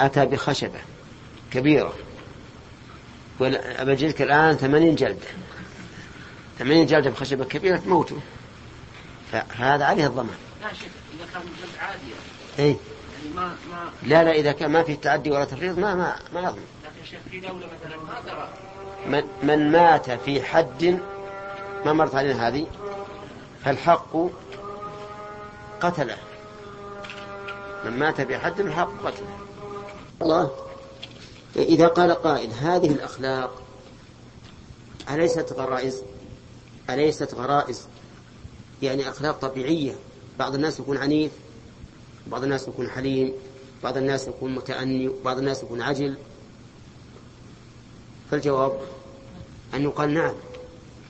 أتى بخشبة كبيرة. يقول أبجلك الآن ثمانين جلدة. ثمانين جلدة بخشبة كبيرة تموته. فهذا عليه الضمان. لا شك إذا كان جلد عادي. إيه؟ يعني ما لا لا إذا كان ما في تعدي ولا تفريط ما ما ما يضمن لكن شيخ في دولة مثلا ما ترى. من, من مات في حد ما مرت علينا هذه فالحق قتله. من مات في حد الحق قتله. الله. إذا قال قائل هذه الأخلاق أليست غرائز؟ أليست غرائز؟ يعني أخلاق طبيعية. بعض الناس يكون عنيف بعض الناس يكون حليم بعض الناس يكون متأني بعض الناس يكون عجل. فالجواب أن يقال نعم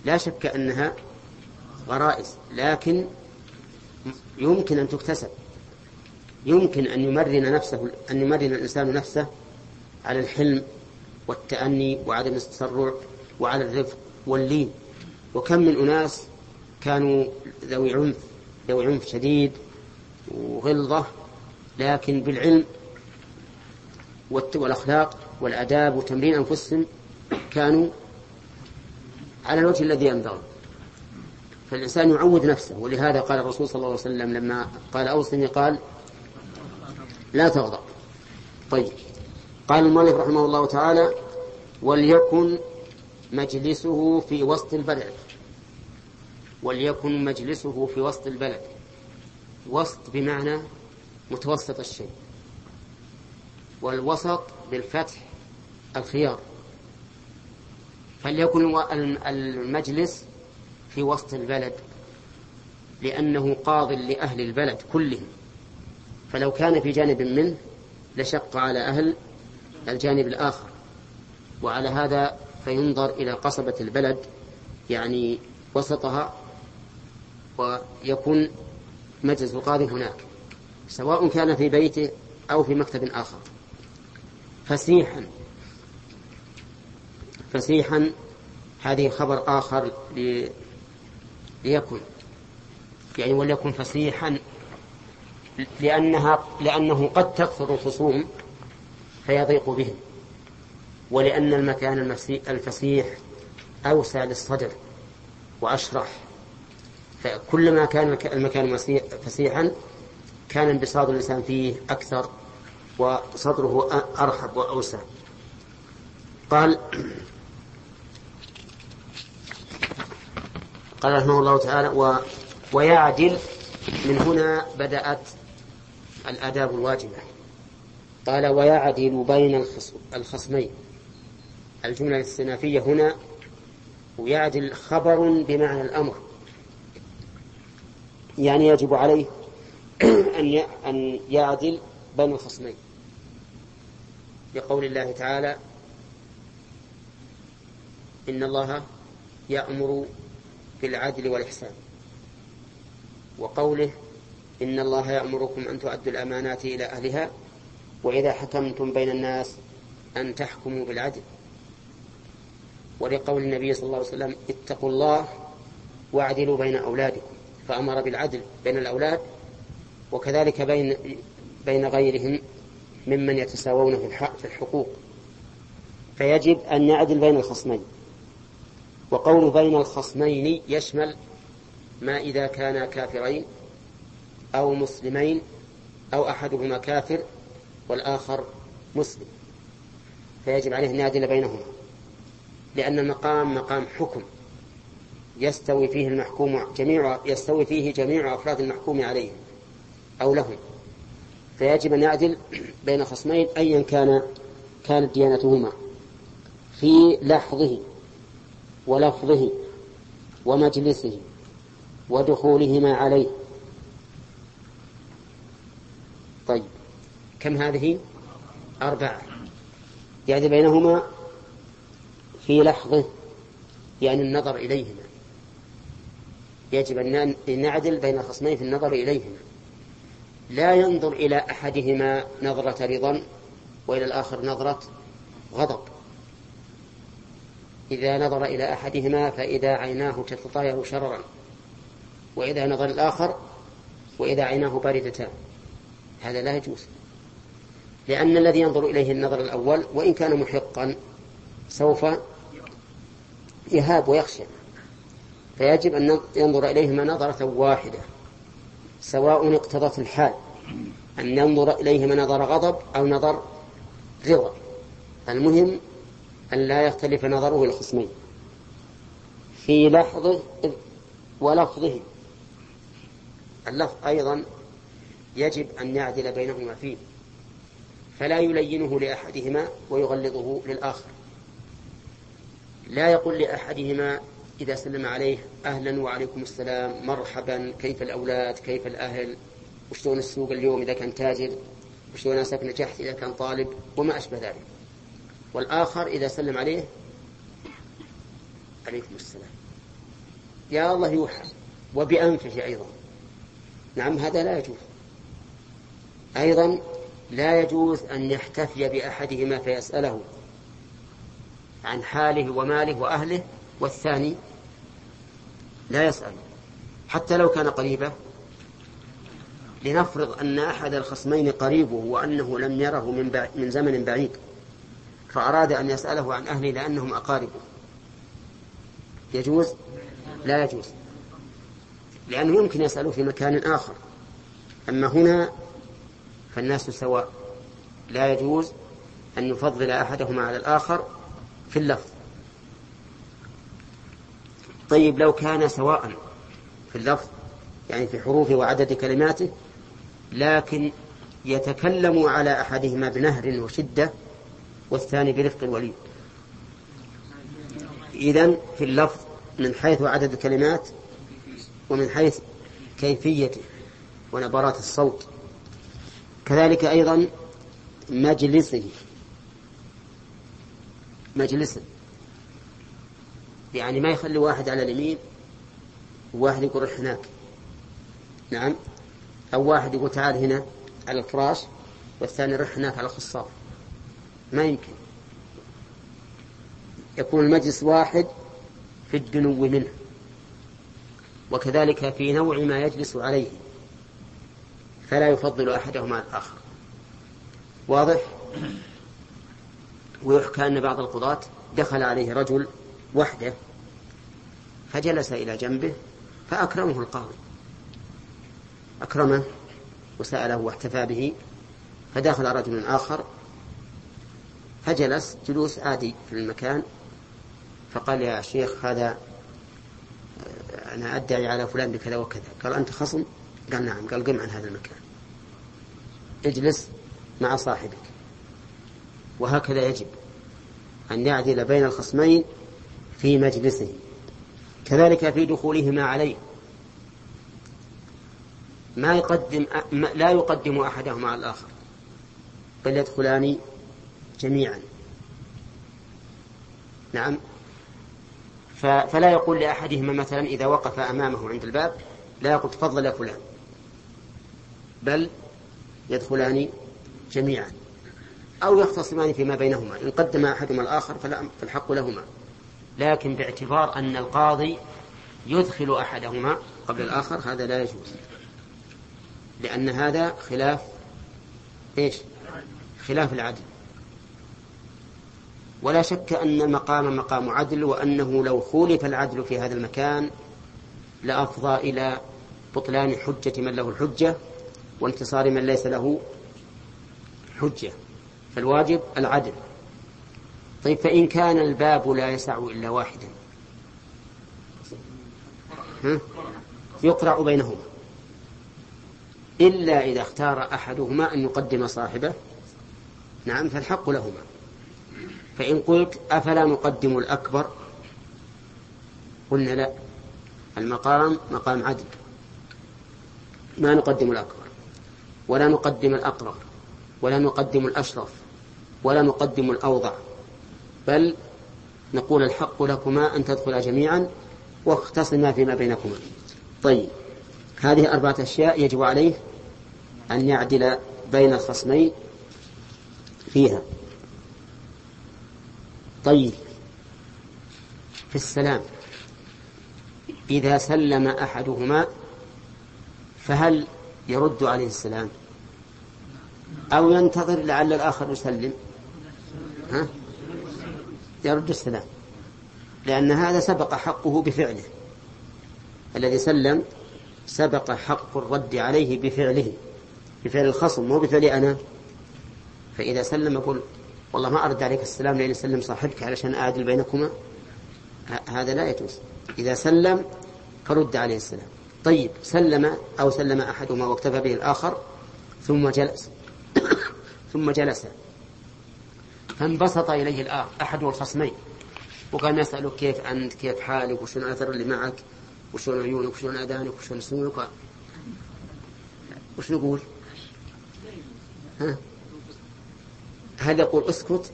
لا شك أنها غرائز لكن يمكن أن تكتسب. يمكن أن يمرن نفسه أن يمرن الإنسان نفسه على الحلم والتأني وعدم التسرع وعلى الرفق واللين. وكم من أناس كانوا ذوي عنف ذوي عنف شديد. وغلظة لكن بالعلم والأخلاق والآداب وتمرين أنفسهم كانوا على الوجه الذي ينبغي فالإنسان يعود نفسه ولهذا قال الرسول صلى الله عليه وسلم لما قال أوصني قال لا تغضب. طيب. قال المؤلف رحمه الله تعالى وليكن مجلسه في وسط البلد. وليكن مجلسه في وسط البلد. وسط بمعنى متوسط الشيء والوسط بالفتح الخيار. فليكن المجلس في وسط البلد لأنه قاض لأهل البلد كلهم. فلو كان في جانب منه لشق على أهل الجانب الآخر. وعلى هذا فينظر إلى قصبة البلد يعني وسطها ويكون مجلس القاضي هناك سواء كان في بيته أو في مكتب آخر. فسيحا فسيحا هذه خبر آخر ل... ليكن يعني وليكن فسيحا لأنها لأنه قد تكثر الخصوم فيضيق بهم ولأن المكان الفسيح أوسع للصدر وأشرح. فكلما كان المكان فسيحا كان انبساط الإنسان فيه أكثر وصدره أرحب وأوسع. قال قال رحمه الله تعالى و ويعدل من هنا بدأت الآداب الواجبة. قال ويعدل بين الخص- الخصمين. الجملة الاستئنافية هنا ويعدل خبر بمعنى الأمر. يعني يجب عليه أن أن يعدل بين الخصمين لقول الله تعالى إن الله يأمر بالعدل والإحسان وقوله إن الله يأمركم أن تؤدوا الأمانات إلى أهلها وإذا حكمتم بين الناس أن تحكموا بالعدل. ولقول النبي صلى الله عليه وسلم اتقوا الله واعدلوا بين أولادكم. فأمر بالعدل بين الأولاد وكذلك بين بين غيرهم ممن يتساوون في الحق في الحقوق. فيجب أن يعدل بين الخصمين. وقول بين الخصمين يشمل ما إذا كانا كافرين أو مسلمين أو أحدهما كافر والآخر مسلم. فيجب عليه أن يعدل بينهما لأن المقام مقام حكم. يستوي فيه المحكوم جميع يستوي فيه جميع أفراد المحكوم عليهم أو لهم. فيجب أن يعدل بين خصمين أيا كان كانت ديانتهما في لحظه ولفظه ومجلسه ودخولهما عليه. طيب كم هذه؟ أربعة. يعني بينهما في لحظة يعني النظر إليهما. يجب أن نعدل بين الخصمين في النظر إليهما. لا ينظر إلى أحدهما نظرة رضا وإلى الآخر نظرة غضب. إذا نظر إلى أحدهما فإذا عيناه تتطاير شررا وإذا نظر الآخر وإذا عيناه باردتان. هذا لا يجوز. لأن الذي ينظر إليه النظر الأول وإن كان محقا سوف يهاب ويخشى. فيجب أن ينظر إليهما نظرة واحدة سواء اقتضت الحال أن ينظر إليهما نظر غضب أو نظر رضا. المهم أن لا يختلف نظره الخصمين في لحظه ولفظه. اللفظ أيضا يجب أن يعدل بينهما فيه فلا يلينه لأحدهما ويغلظه للآخر. لا يقول لأحدهما إذا سلم عليه أهلا وعليكم السلام مرحبا كيف الأولاد؟ كيف الأهل؟ وشلون السوق اليوم إذا كان تاجر؟ وشلون ناسك نجحت إذا كان طالب؟ وما أشبه ذلك. والآخر إذا سلم عليه عليكم السلام. يا الله يوحى. وبأنفه أيضا. نعم هذا لا يجوز. أيضا لا يجوز أن يحتفي بأحدهما فيسأله عن حاله وماله وأهله والثاني لا يسأل. حتى لو كان قريبه لنفرض أن أحد الخصمين قريبه وأنه لم يره من, من زمن بعيد. فأراد أن يسأله عن أهله لأنهم أقاربه. يجوز؟ لا يجوز. لأنه يمكن يسأله في مكان آخر. أما هنا فالناس سواء. لا يجوز أن يفضل أحدهما على الآخر في اللفظ. طيب لو كان سواء في اللفظ يعني في حروفه وعدد كلماته لكن يتكلم على أحدهما بنهر وشدة والثاني برفق وليد إذن في اللفظ من حيث عدد الكلمات ومن حيث كيفيته ونبرات الصوت. كذلك أيضا مجلسه. مجلسه. يعني ما يخلي واحد على اليمين وواحد يقول روح هناك. نعم. أو واحد يقول تعال هنا على الفراش والثاني روح هناك على الخصاف ما يمكن. يكون المجلس واحد في الدنو منه. وكذلك في نوع ما يجلس عليه. فلا يفضل أحدهما الآخر. واضح؟ ويحكى أن بعض القضاة دخل عليه رجل وحده فجلس إلى جنبه فأكرمه القاضي. أكرمه وسأله واحتفى به فدخل رجل آخر فجلس جلوس عادي في المكان فقال يا شيخ هذا أنا أدعي على فلان بكذا وكذا. قال أنت خصم؟ قال نعم قال قم عن هذا المكان. اجلس مع صاحبك. وهكذا يجب أن يعدل بين الخصمين في مجلسه. كذلك في دخولهما عليه. ما يقدم لا يقدم أحدهما على الآخر. بل يدخلان جميعا. نعم. فلا يقول لأحدهما مثلا إذا وقف أمامه عند الباب لا يقول تفضل يا فلان. بل يدخلان جميعا. أو يختصمان فيما بينهما. إن قدم أحدهما الآخر فالحق لهما. لكن باعتبار أن القاضي يدخل أحدهما قبل الآخر هذا لا يجوز. لأن هذا خلاف إيش؟ خلاف العدل. ولا شك أن المقام مقام عدل وأنه لو خولف العدل في هذا المكان لأفضى إلى بطلان حجة من له الحجة وانتصار من ليس له حجة. فالواجب العدل. طيب فإن كان الباب لا يسع إلا واحدا. ها؟ يقرع بينهما. إلا إذا اختار أحدهما أن يقدم صاحبه. نعم فالحق لهما. فإن قلت أفلا نقدم الأكبر؟ قلنا لا. المقام مقام عدل. ما نقدم الأكبر. ولا نقدم الأقرب. ولا نقدم الأشرف. ولا نقدم الأوضع. بل نقول الحق لكما أن تدخلا جميعا واختصما فيما بينكما. طيب هذه أربعة أشياء يجب عليه أن يعدل بين الخصمين فيها. طيب في السلام. إذا سلم أحدهما فهل يرد عليه السلام؟ أو ينتظر لعل الآخر يسلم؟ ها؟ يرد السلام. لأن هذا سبق حقه بفعله. الذي سلم سبق حق الرد عليه بفعله. بفعل الخصم مو بفعلي أنا. فإذا سلم يقول والله ما أرد عليك السلام لأن سلم صاحبك علشان أعدل بينكما. هذا لا يجوز. إذا سلم فرد عليه السلام. طيب سلم أو سلم أحدهما واكتفى به الآخر ثم جلس. ثم جلس. فانبسط إليه الآخر أحد الخصمين وكان يسأله كيف أنت كيف حالك وشنو الأثر اللي معك وشلون عيونك وشلون أذانك وشلون سنونك وش نقول ها؟ هل يقول اسكت؟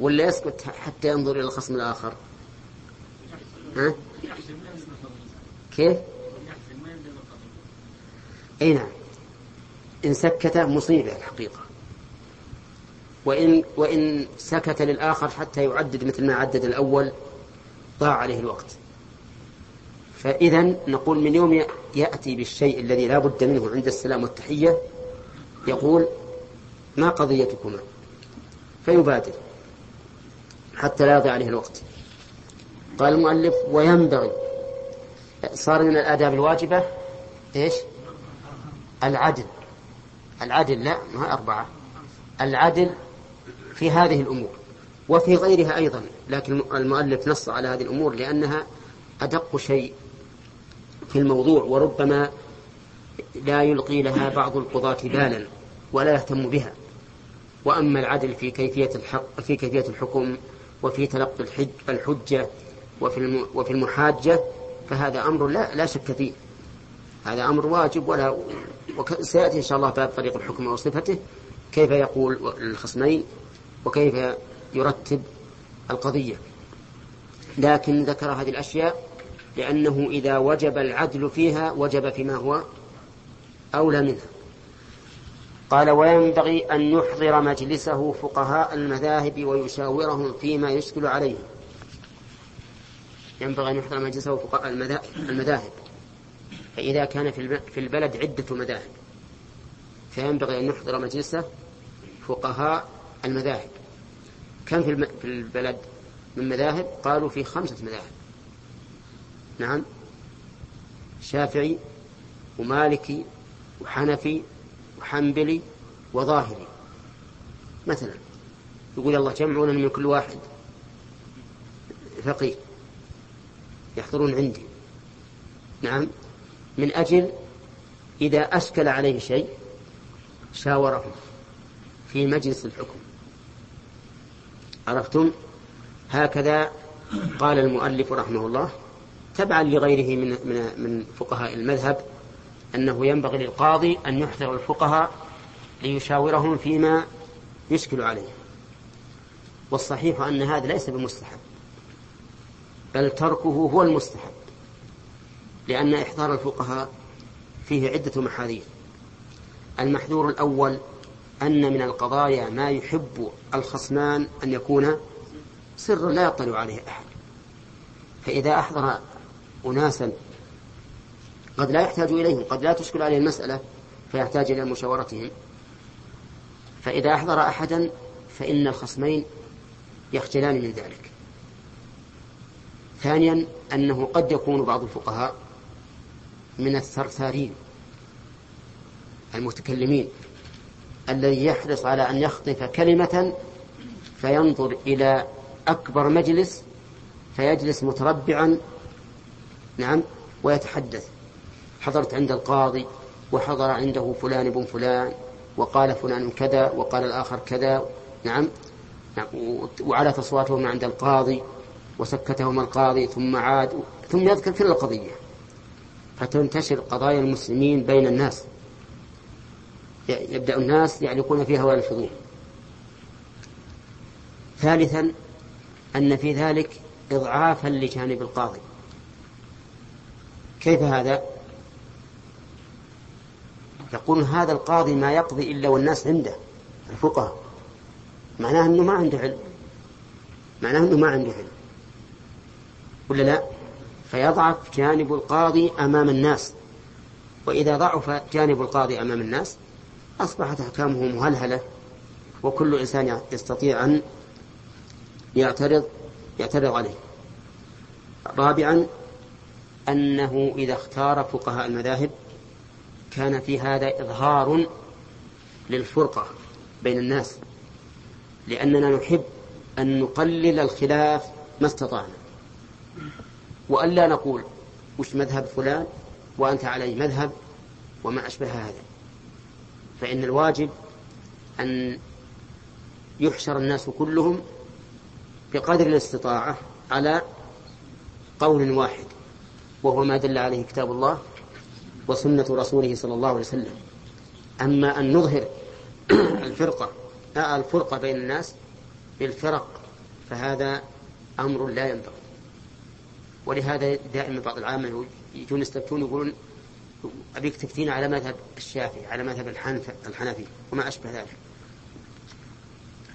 ولا يسكت حتى ينظر إلى الخصم الآخر؟ ها؟ كيف؟ أي نعم. إن سكت مصيبة الحقيقة. وإن وإن سكت للآخر حتى يعدد مثل ما عدد الأول ضاع عليه الوقت. فإذا نقول من يوم يأتي بالشيء الذي لا بد منه عند السلام والتحية يقول ما قضيتكما؟ فيبادر حتى لا يضيع عليه الوقت. قال المؤلف وينبغي صار من الآداب الواجبة إيش؟ العدل. العدل لا ما أربعة. العدل في هذه الأمور وفي غيرها أيضا لكن المؤلف نص على هذه الأمور لأنها أدق شيء في الموضوع وربما لا يلقي لها بعض القضاة بالا ولا يهتم بها. وأما العدل في كيفية الحق في كيفية الحكم وفي تلقي الحج الحجة وفي وفي المحاجة فهذا أمر لا لا شك فيه. هذا أمر واجب ولا وسيأتي إن شاء الله باب طريق الحكم وصفته. كيف يقول الخصمين وكيف يرتب القضية. لكن ذكر هذه الأشياء لأنه إذا وجب العدل فيها وجب فيما هو أولى منها. قال وينبغي أن يحضر مجلسه فقهاء المذاهب ويشاورهم فيما يشكل عليهم ينبغي أن يحضر مجلسه فقهاء المذاهب. فإذا كان في البلد عدة مذاهب فينبغي أن يحضر مجلسه فقهاء المذاهب. كم في البلد من مذاهب قالوا في خمسة مذاهب. نعم. شافعي ومالكي وحنفي وحنبلي وظاهري. مثلا يقول الله جمعونا من كل واحد فقيه يحضرون عندي. نعم. من أجل إذا أشكل عليه شيء شاورهم في مجلس الحكم. عرفتم؟ هكذا قال المؤلف رحمه الله تبعا لغيره من من من فقهاء المذهب أنه ينبغي للقاضي أن يحضر الفقهاء ليشاورهم فيما يشكل عليه. والصحيح أن هذا ليس بمستحب بل تركه هو المستحب لأن احضار الفقهاء فيه عدة محاذير. المحذور الأول أن من القضايا ما يحب الخصمان أن يكون سرا لا يطلع عليه أحد. فإذا أحضر أناسا قد لا يحتاج إليهم قد لا تشكل عليه المسألة فيحتاج إلى مشاورتهم. فإذا أحضر أحدا فإن الخصمين يخجلان من ذلك. ثانيا أنه قد يكون بعض الفقهاء من الثرثارين المتكلمين. الذي يحرص على أن يخطف كلمة فينظر إلى أكبر مجلس فيجلس متربعا نعم ويتحدث. حضرت عند القاضي وحضر عنده فلان بن فلان وقال فلان كذا وقال الآخر كذا نعم, نعم وعلى أصواتهم عند القاضي وسكتهم القاضي ثم عاد ثم يذكر كل القضية. فتنتشر قضايا المسلمين بين الناس. يبدأ الناس يعلقون فيها ويلفظون ثالثا أن في ذلك إضعافا لجانب القاضي. كيف هذا؟ يقول هذا القاضي ما يقضي إلا والناس عنده الفقهاء. معناه أنه ما عنده علم. معناه أنه ما عنده علم. ولا لا؟ فيضعف جانب القاضي أمام الناس. وإذا ضعف جانب القاضي أمام الناس أصبحت أحكامه مهلهلة وكل إنسان يستطيع أن يعترض يعترض عليه. رابعا أنه إذا اختار فقهاء المذاهب كان في هذا إظهار للفرقة بين الناس لأننا نحب أن نقلل الخلاف ما استطعنا. وأن لا نقول وش مذهب فلان؟ وأنت علي مذهب؟ وما أشبه هذا؟ فإن الواجب أن يحشر الناس كلهم بقدر الاستطاعة على قول واحد وهو ما دل عليه كتاب الله وسنة رسوله صلى الله عليه وسلم. أما أن نظهر الفرقة الفرقة بين الناس بالفرق فهذا أمر لا ينبغي ولهذا دائما بعض العامة يجون يستفتون يقولون أبيك تفتينا على مذهب الشافعي على مذهب الحنف الحنفي وما أشبه ذلك.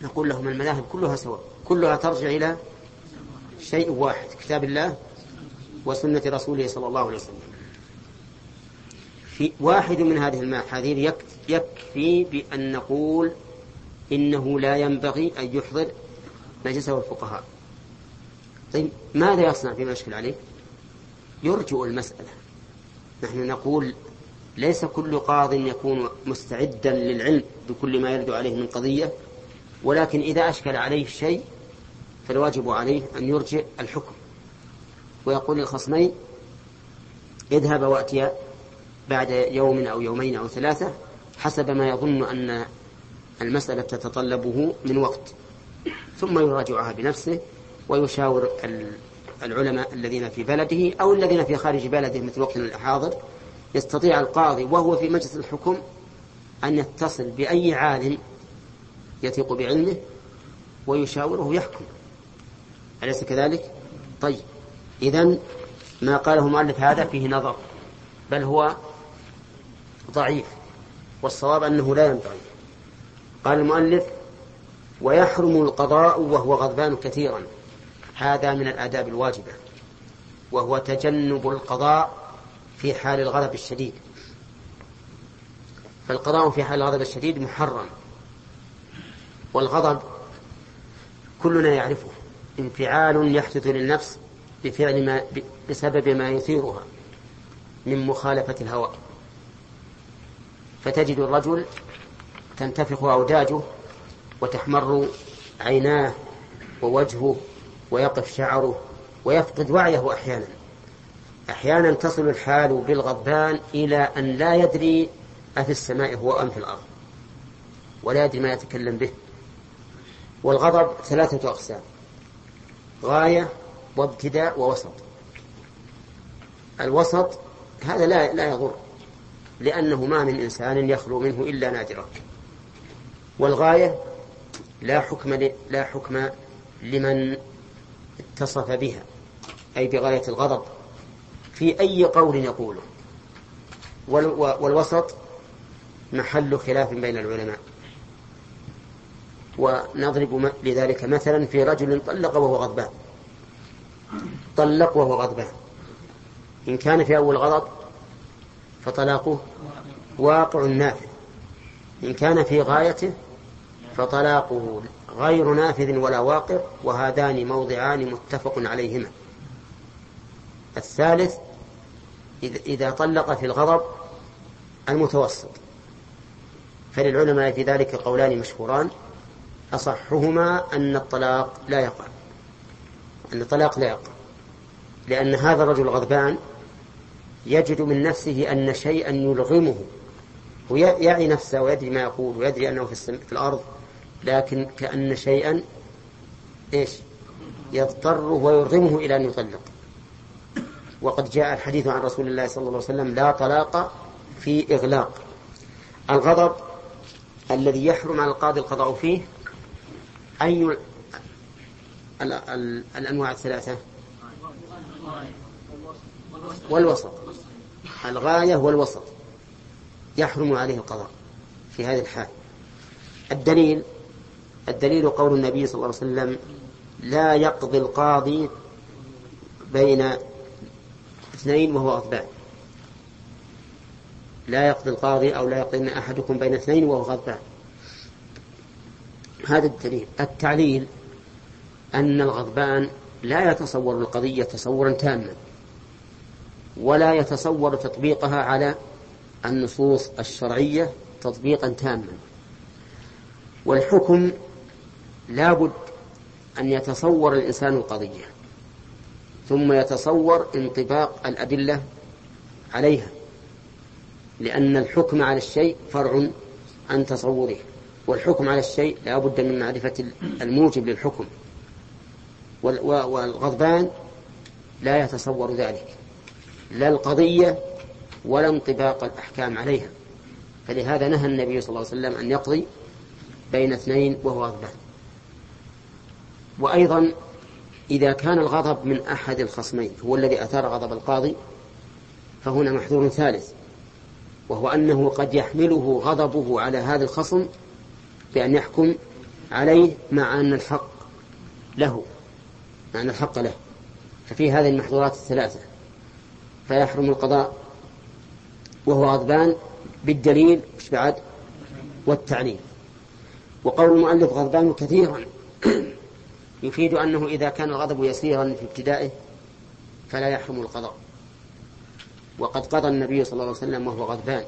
نقول لهم المذاهب كلها سواء كلها ترجع إلى شيء واحد كتاب الله وسنة رسوله صلى الله عليه وسلم. في واحد من هذه المحاذير يكفي بأن نقول إنه لا ينبغي أن يحضر مجلسه الفقهاء. طيب ماذا يصنع فيما يشكل عليه؟ يرجئ المسألة. نحن نقول ليس كل قاض يكون مستعدا للعلم بكل ما يرد عليه من قضية ولكن إذا أشكل عليه شيء فالواجب عليه أن يرجع الحكم. ويقول للخصمين اذهب وأتيا بعد يوم أو يومين أو ثلاثة حسب ما يظن أن المسألة تتطلبه من وقت ثم يراجعها بنفسه ويشاور العلماء الذين في بلده أو الذين في خارج بلده مثل وقتنا الحاضر يستطيع القاضي وهو في مجلس الحكم أن يتصل بأي عالم يثق بعلمه ويشاوره يحكم أليس كذلك؟ طيب إذا ما قاله المؤلف هذا فيه نظر بل هو ضعيف والصواب أنه لا ينبغي. قال المؤلف ويحرم القضاء وهو غضبان كثيرا. هذا من الآداب الواجبة وهو تجنب القضاء في حال الغضب الشديد. فالقضاء في حال الغضب الشديد محرم والغضب كلنا يعرفه. انفعال يحدث للنفس بفعل ما بسبب ما يثيرها من مخالفة الهوى. فتجد الرجل تنتفخ أوداجه وتحمر عيناه ووجهه ويقف شعره ويفقد وعيه أحيانا. أحيانا تصل الحال بالغضبان إلى أن لا يدري أفي السماء هو أم في الأرض ولا يدري ما يتكلم به. والغضب ثلاثة أقسام غاية وابتداء ووسط. الوسط هذا لا لا يضر لأنه ما من إنسان يخلو منه إلا نادرا. والغاية لا حكم لا حكم لمن اتصف بها أي بغاية الغضب في أي قول يقوله. والوسط محل خلاف بين العلماء. ونضرب لذلك مثلا في رجل طلق وهو غضبان. طلق وهو غضبان. إن كان في أول غضب فطلاقه واقع نافذ إن كان في غايته فطلاقه غير نافذ ولا واقع وهذان موضعان متفق عليهما. الثالث إذا طلق في الغضب المتوسط. فللعلماء في ذلك قولان مشهوران. أصحهما أن الطلاق لا يقع. أن الطلاق لا يقع. لأن هذا الرجل غضبان يجد من نفسه أن شيئا يلغمه ويعي نفسه ويدري ما يقول ويدري أنه. في الأرض لكن كأن شيئا إيش؟ يضطره ويرغمه إلى أن يطلق. وقد جاء الحديث عن رسول الله صلى الله عليه وسلم لا طلاق في إغلاق. الغضب الذي يحرم على القاضي القضاء فيه أي ال... ال... ال... الأنواع الثلاثة؟ والوسط. الغاية والوسط. يحرم عليه القضاء في هذه الحال. الدليل الدليل قول النبي صلى الله عليه وسلم لا يقضي القاضي بين اثنين وهو غضبان. لا يقضي القاضي أو لا يقضي أحدكم بين اثنين وهو غضبان. هذا الدليل. التعليل أن الغضبان لا يتصور القضية تصورا تاما ولا يتصور تطبيقها على النصوص الشرعية تطبيقا تاما. والحكم لا بد أن يتصور الإنسان القضية ثم يتصور انطباق الأدلة عليها لأن الحكم على الشيء فرع عن تصوره والحكم على الشيء لا بد من معرفة الموجب للحكم والغضبان لا يتصور ذلك لا القضية ولا انطباق الأحكام عليها فلهذا نهى النبي صلى الله عليه وسلم أن يقضي بين اثنين وهو غضبان وأيضا إذا كان الغضب من أحد الخصمين هو الذي أثار غضب القاضي فهنا محذور ثالث وهو أنه قد يحمله غضبه على هذا الخصم بأن يحكم عليه مع أن الحق له مع أن الحق له. ففي هذه المحظورات الثلاثة فيحرم القضاء وهو غضبان بالدليل بعد؟ والتعليل. وقول المؤلف غضبان كثيرا. يفيد أنه إذا كان الغضب يسيرا في ابتدائه فلا يحرم القضاء. وقد قضى النبي صلى الله عليه وسلم وهو غضبان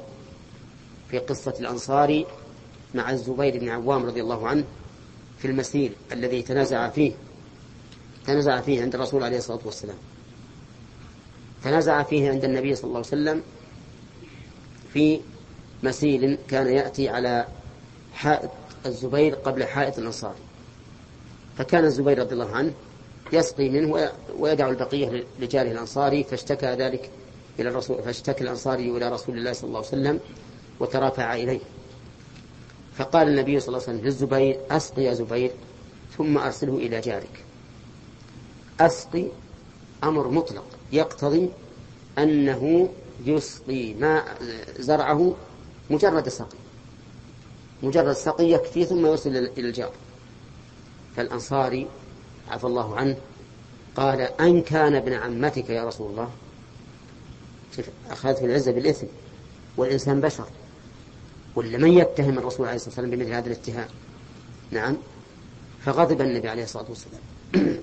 في قصة الأنصار مع الزبير بن عوام رضي الله عنه في المسير الذي تنازع فيه تنازع فيه عند الرسول عليه الصلاة والسلام. تنازع فيه عند النبي صلى الله عليه وسلم في مسيل كان يأتي على حائط الزبير قبل حائط الأنصار. فكان الزبير رضي الله عنه يسقي منه ويدع البقية لجاره الأنصاري فاشتكى ذلك إلى الرسول فاشتكى الأنصاري إلى رسول الله صلى الله عليه وسلم وترافع إليه. فقال النبي صلى الله عليه وسلم للزبير أسقي يا زبير ثم أرسله إلى جارك. أسقي أمر مطلق. يقتضي أنه يسقي ماء زرعه مجرد سقي مجرد سقي يكفي ثم يوصل إلى الجار. فالأنصاري عفى الله عنه قال أن كان ابن عمتك يا رسول الله. أخذته العزة بالإثم والإنسان بشر. ولا من يتهم الرسول عليه الصلاة والسلام بمثل هذا الاتهام؟ نعم. فغضب النبي عليه الصلاة والسلام.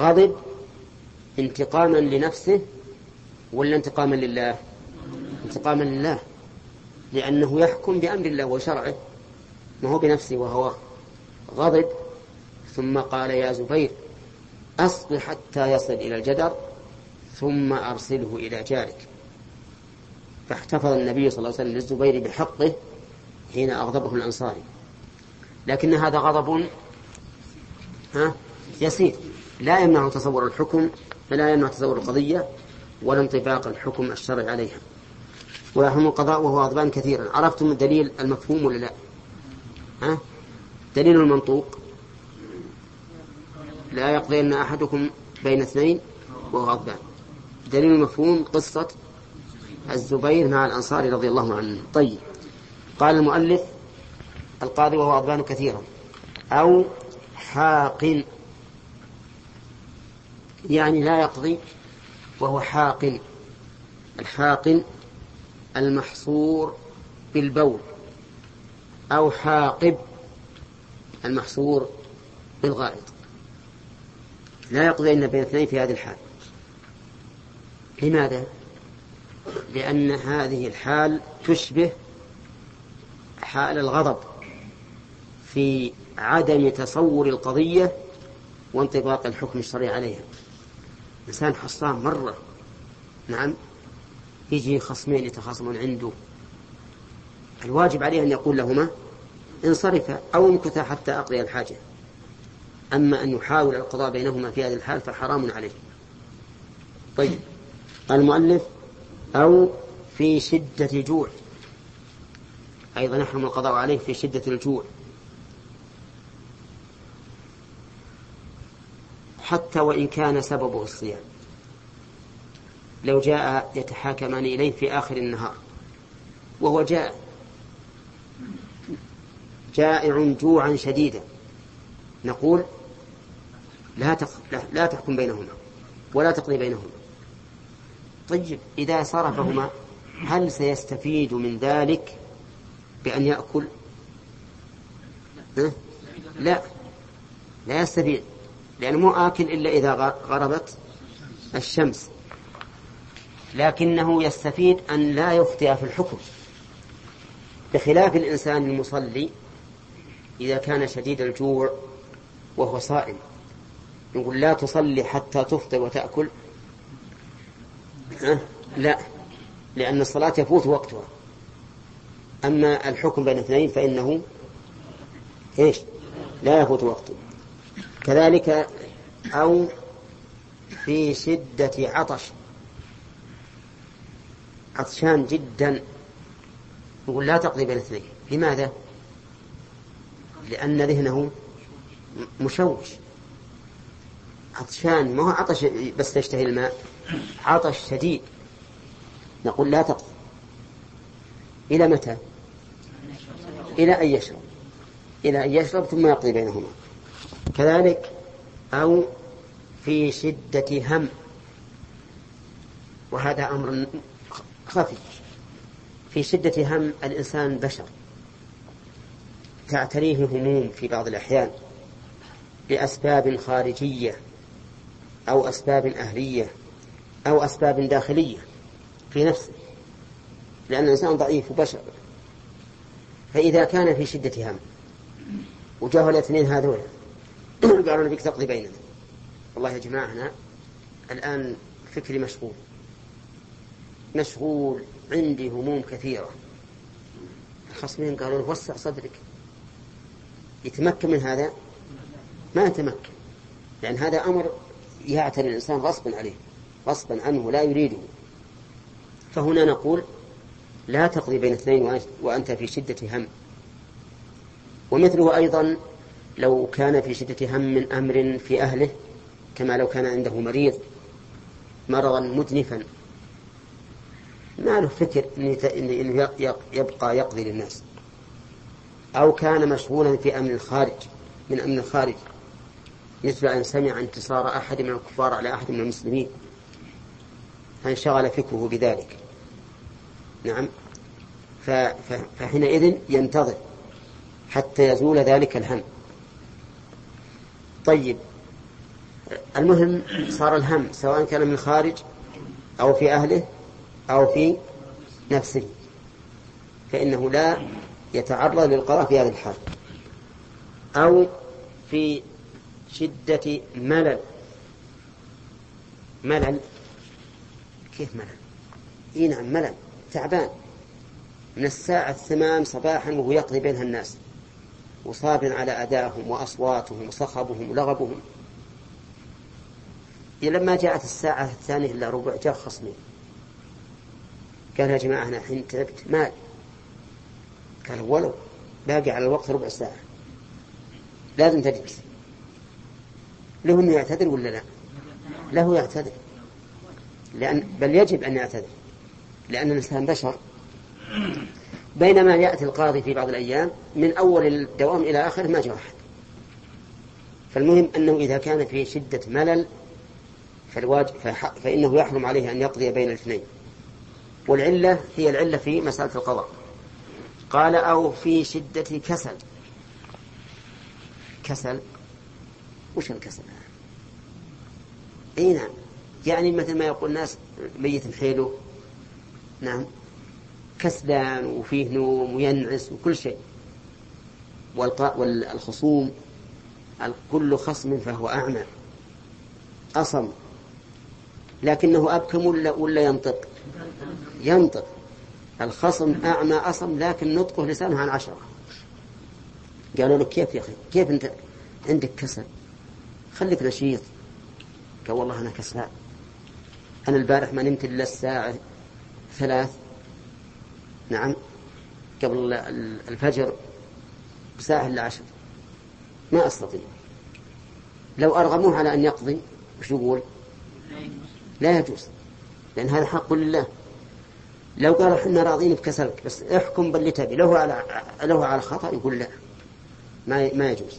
غضب انتقاما لنفسه ولا انتقاما لله؟ انتقاما لله. لأنه يحكم بأمر الله وشرعه ما هو بنفسه وهو غضب. ثم قال يا زبير أصل حتى يصل إلى الجدر ثم أرسله إلى جارك. فاحتفظ النبي صلى الله عليه وسلم للزبير بحقه حين أغضبه الأنصاري. لكن هذا غضب ها يسير. لا يمنع تصور الحكم فلا يمنع تصور القضية ولا انطباق الحكم الشرعي عليها. ويحرم القضاء وهو غضبان كثيرا. عرفتم الدليل المفهوم ولا لا؟ ها؟ دليل المنطوق. لا يقضين أحدكم بين اثنين وهو غضبان. دليل المفهوم قصة الزبير مع الأنصار رضي الله عنه. طيب. قال المؤلف القاضي وهو غضبان كثيرا. أو حاق. يعني لا يقضي وهو حاق. الحاق المحصور بالبول. أو حاقب المحصور بالغائط. لا يقضي إلا بين اثنين في هذه الحال. لماذا؟ لأن هذه الحال تشبه حال الغضب في عدم تصور القضية وانطباق الحكم الشرعي عليها. إنسان حصان مرة نعم يجي خصمين يتخاصمون عنده. الواجب عليه أن يقول لهما انصرفا أو امكثا حتى أقضي الحاجة. أما أن يحاول القضاء بينهما في هذه الحال فحرام عليه. طيب المؤلف أو في شدة جوع أيضا يحرم القضاء عليه في شدة الجوع. حتى وإن كان سببه الصيام. لو جاء يتحاكمان إليه في آخر النهار. وهو جائع جائع جوعا شديدا. نقول لا لا تحكم بينهما ولا تقضي بينهما. طيب إذا صرفهما هل سيستفيد من ذلك بأن يأكل؟ لا لا يستفيد لأنه مو آكل إلا إذا غربت الشمس. لكنه يستفيد أن لا يخطئ في الحكم. بخلاف الإنسان المصلي إذا كان شديد الجوع وهو صائم نقول لا تصلي حتى تفطر وتأكل. أه؟ لا لأن الصلاة يفوت وقتها. أما الحكم بين اثنين فإنه إيش؟ لا يفوت وقته. كذلك أو في شدة عطش. عطشان جدا. يقول لا تقضي بين اثنين. لماذا؟ لأن ذهنه مشوش. عطشان ما هو عطش بس تشتهي الماء عطش شديد. نقول لا تقضي إلى متى؟ إلى أن يشرب. إلى أن يشرب ثم يقضي بينهما. كذلك أو في شدة هم. وهذا أمر خفي. في شدة هم الإنسان بشر. تعتريه هموم في بعض الأحيان. لأسباب خارجية. أو أسباب أهلية أو أسباب داخلية في نفسه لأن الإنسان ضعيف وبشر. فإذا كان في شدة هم وجاءوا الاثنين هذول قالوا نبيك تقضي بيننا. والله يا جماعة أنا الآن فكري مشغول. مشغول عندي هموم كثيرة. الخصمين قالوا له وسع صدرك. يتمكن من هذا؟ ما يتمكن. لأن هذا أمر يعتري الإنسان غصبا عليه غصبا عنه لا يريده. فهنا نقول لا تقضي بين اثنين وأنت في شدة هم. ومثله أيضا لو كان في شدة هم من أمر في أهله كما لو كان عنده مريض مرضا مدنفا ما له فكر إنه يبقى يقضي للناس. أو كان مشغولا في أمن الخارج من أمن الخارج. مثل أن سمع انتصار أحد من الكفار على أحد من المسلمين. فانشغل فكره بذلك؟ نعم. فحينئذ ينتظر حتى يزول ذلك الهم. طيب. المهم صار الهم سواء كان من خارج أو في أهله أو في نفسه. فإنه لا يتعرض للقضاء في هذه الحال. أو في شدة ملل. ملل؟ كيف ملل؟ إي نعم ملل. تعبان. من الساعة الثمان صباحا وهو يقضي بينها الناس. وصابر على أدائهم وأصواتهم وصخبهم ولغبهم. لما جاءت الساعة الثانية إلا ربع جاء خصمي. قال يا جماعة أنا الحين تعبت مال. قال ولو باقي على الوقت ربع ساعة. لازم تجلس. له أنه يعتذر ولا لا؟ له يعتذر. لأن بل يجب أن يعتذر. لأن الإنسان بشر. بينما يأتي القاضي في بعض الأيام من أول الدوام إلى آخره ما جاء أحد. فالمهم أنه إذا كان في شدة ملل فالواجب فإنه يحرم عليه أن يقضي بين الاثنين. والعلة هي العلة في مسألة القضاء. قال أو في شدة كسل. كسل وش الكسل إي نعم. يعني مثل ما يقول الناس ميت حيله نعم. كسلان وفيه نوم وينعس وكل شيء. والخصوم كل خصم فهو أعمى. أصم. لكنه أبكم ولا ولا ينطق؟ ينطق. الخصم أعمى أصم لكن نطقه لسانه عن عشرة. قالوا له كيف يا أخي؟ كيف أنت عندك كسل خليك نشيط قال والله أنا كسلان أنا البارح ما نمت إلا الساعة ثلاث. نعم. قبل ال- الفجر بساعة إلا عشر. ما أستطيع. لو أرغموه على أن يقضي وش يقول؟ لا يجوز. لأن هذا حق لله. لو قالوا إحنا راضين بكسلك بس احكم باللي تبي. له على له على خطأ يقول لا. ما ما يجوز.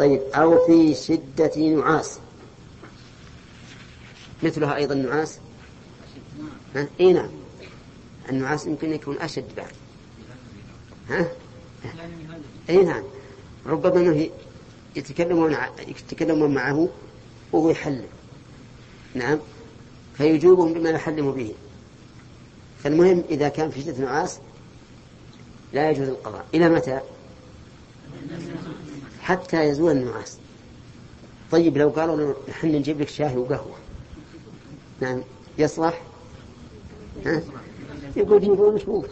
طيب أو في شدة نعاس. مثلها أيضا النعاس ها؟ نعم. النعاس يمكن يكون أشد بعد. ها؟ أي نعم. ربما أنه يتكلمون يتكلمون معه وهو يحلم نعم. فيجوبهم بما يحلم به. فالمهم إذا كان في شدة نعاس لا يجوز القضاء. إلى متى؟ حتى يزول النعاس. طيب لو قالوا نحن نجيب لك شاي وقهوة. نعم يصلح؟ ها؟ يقول جيبوا مشبوك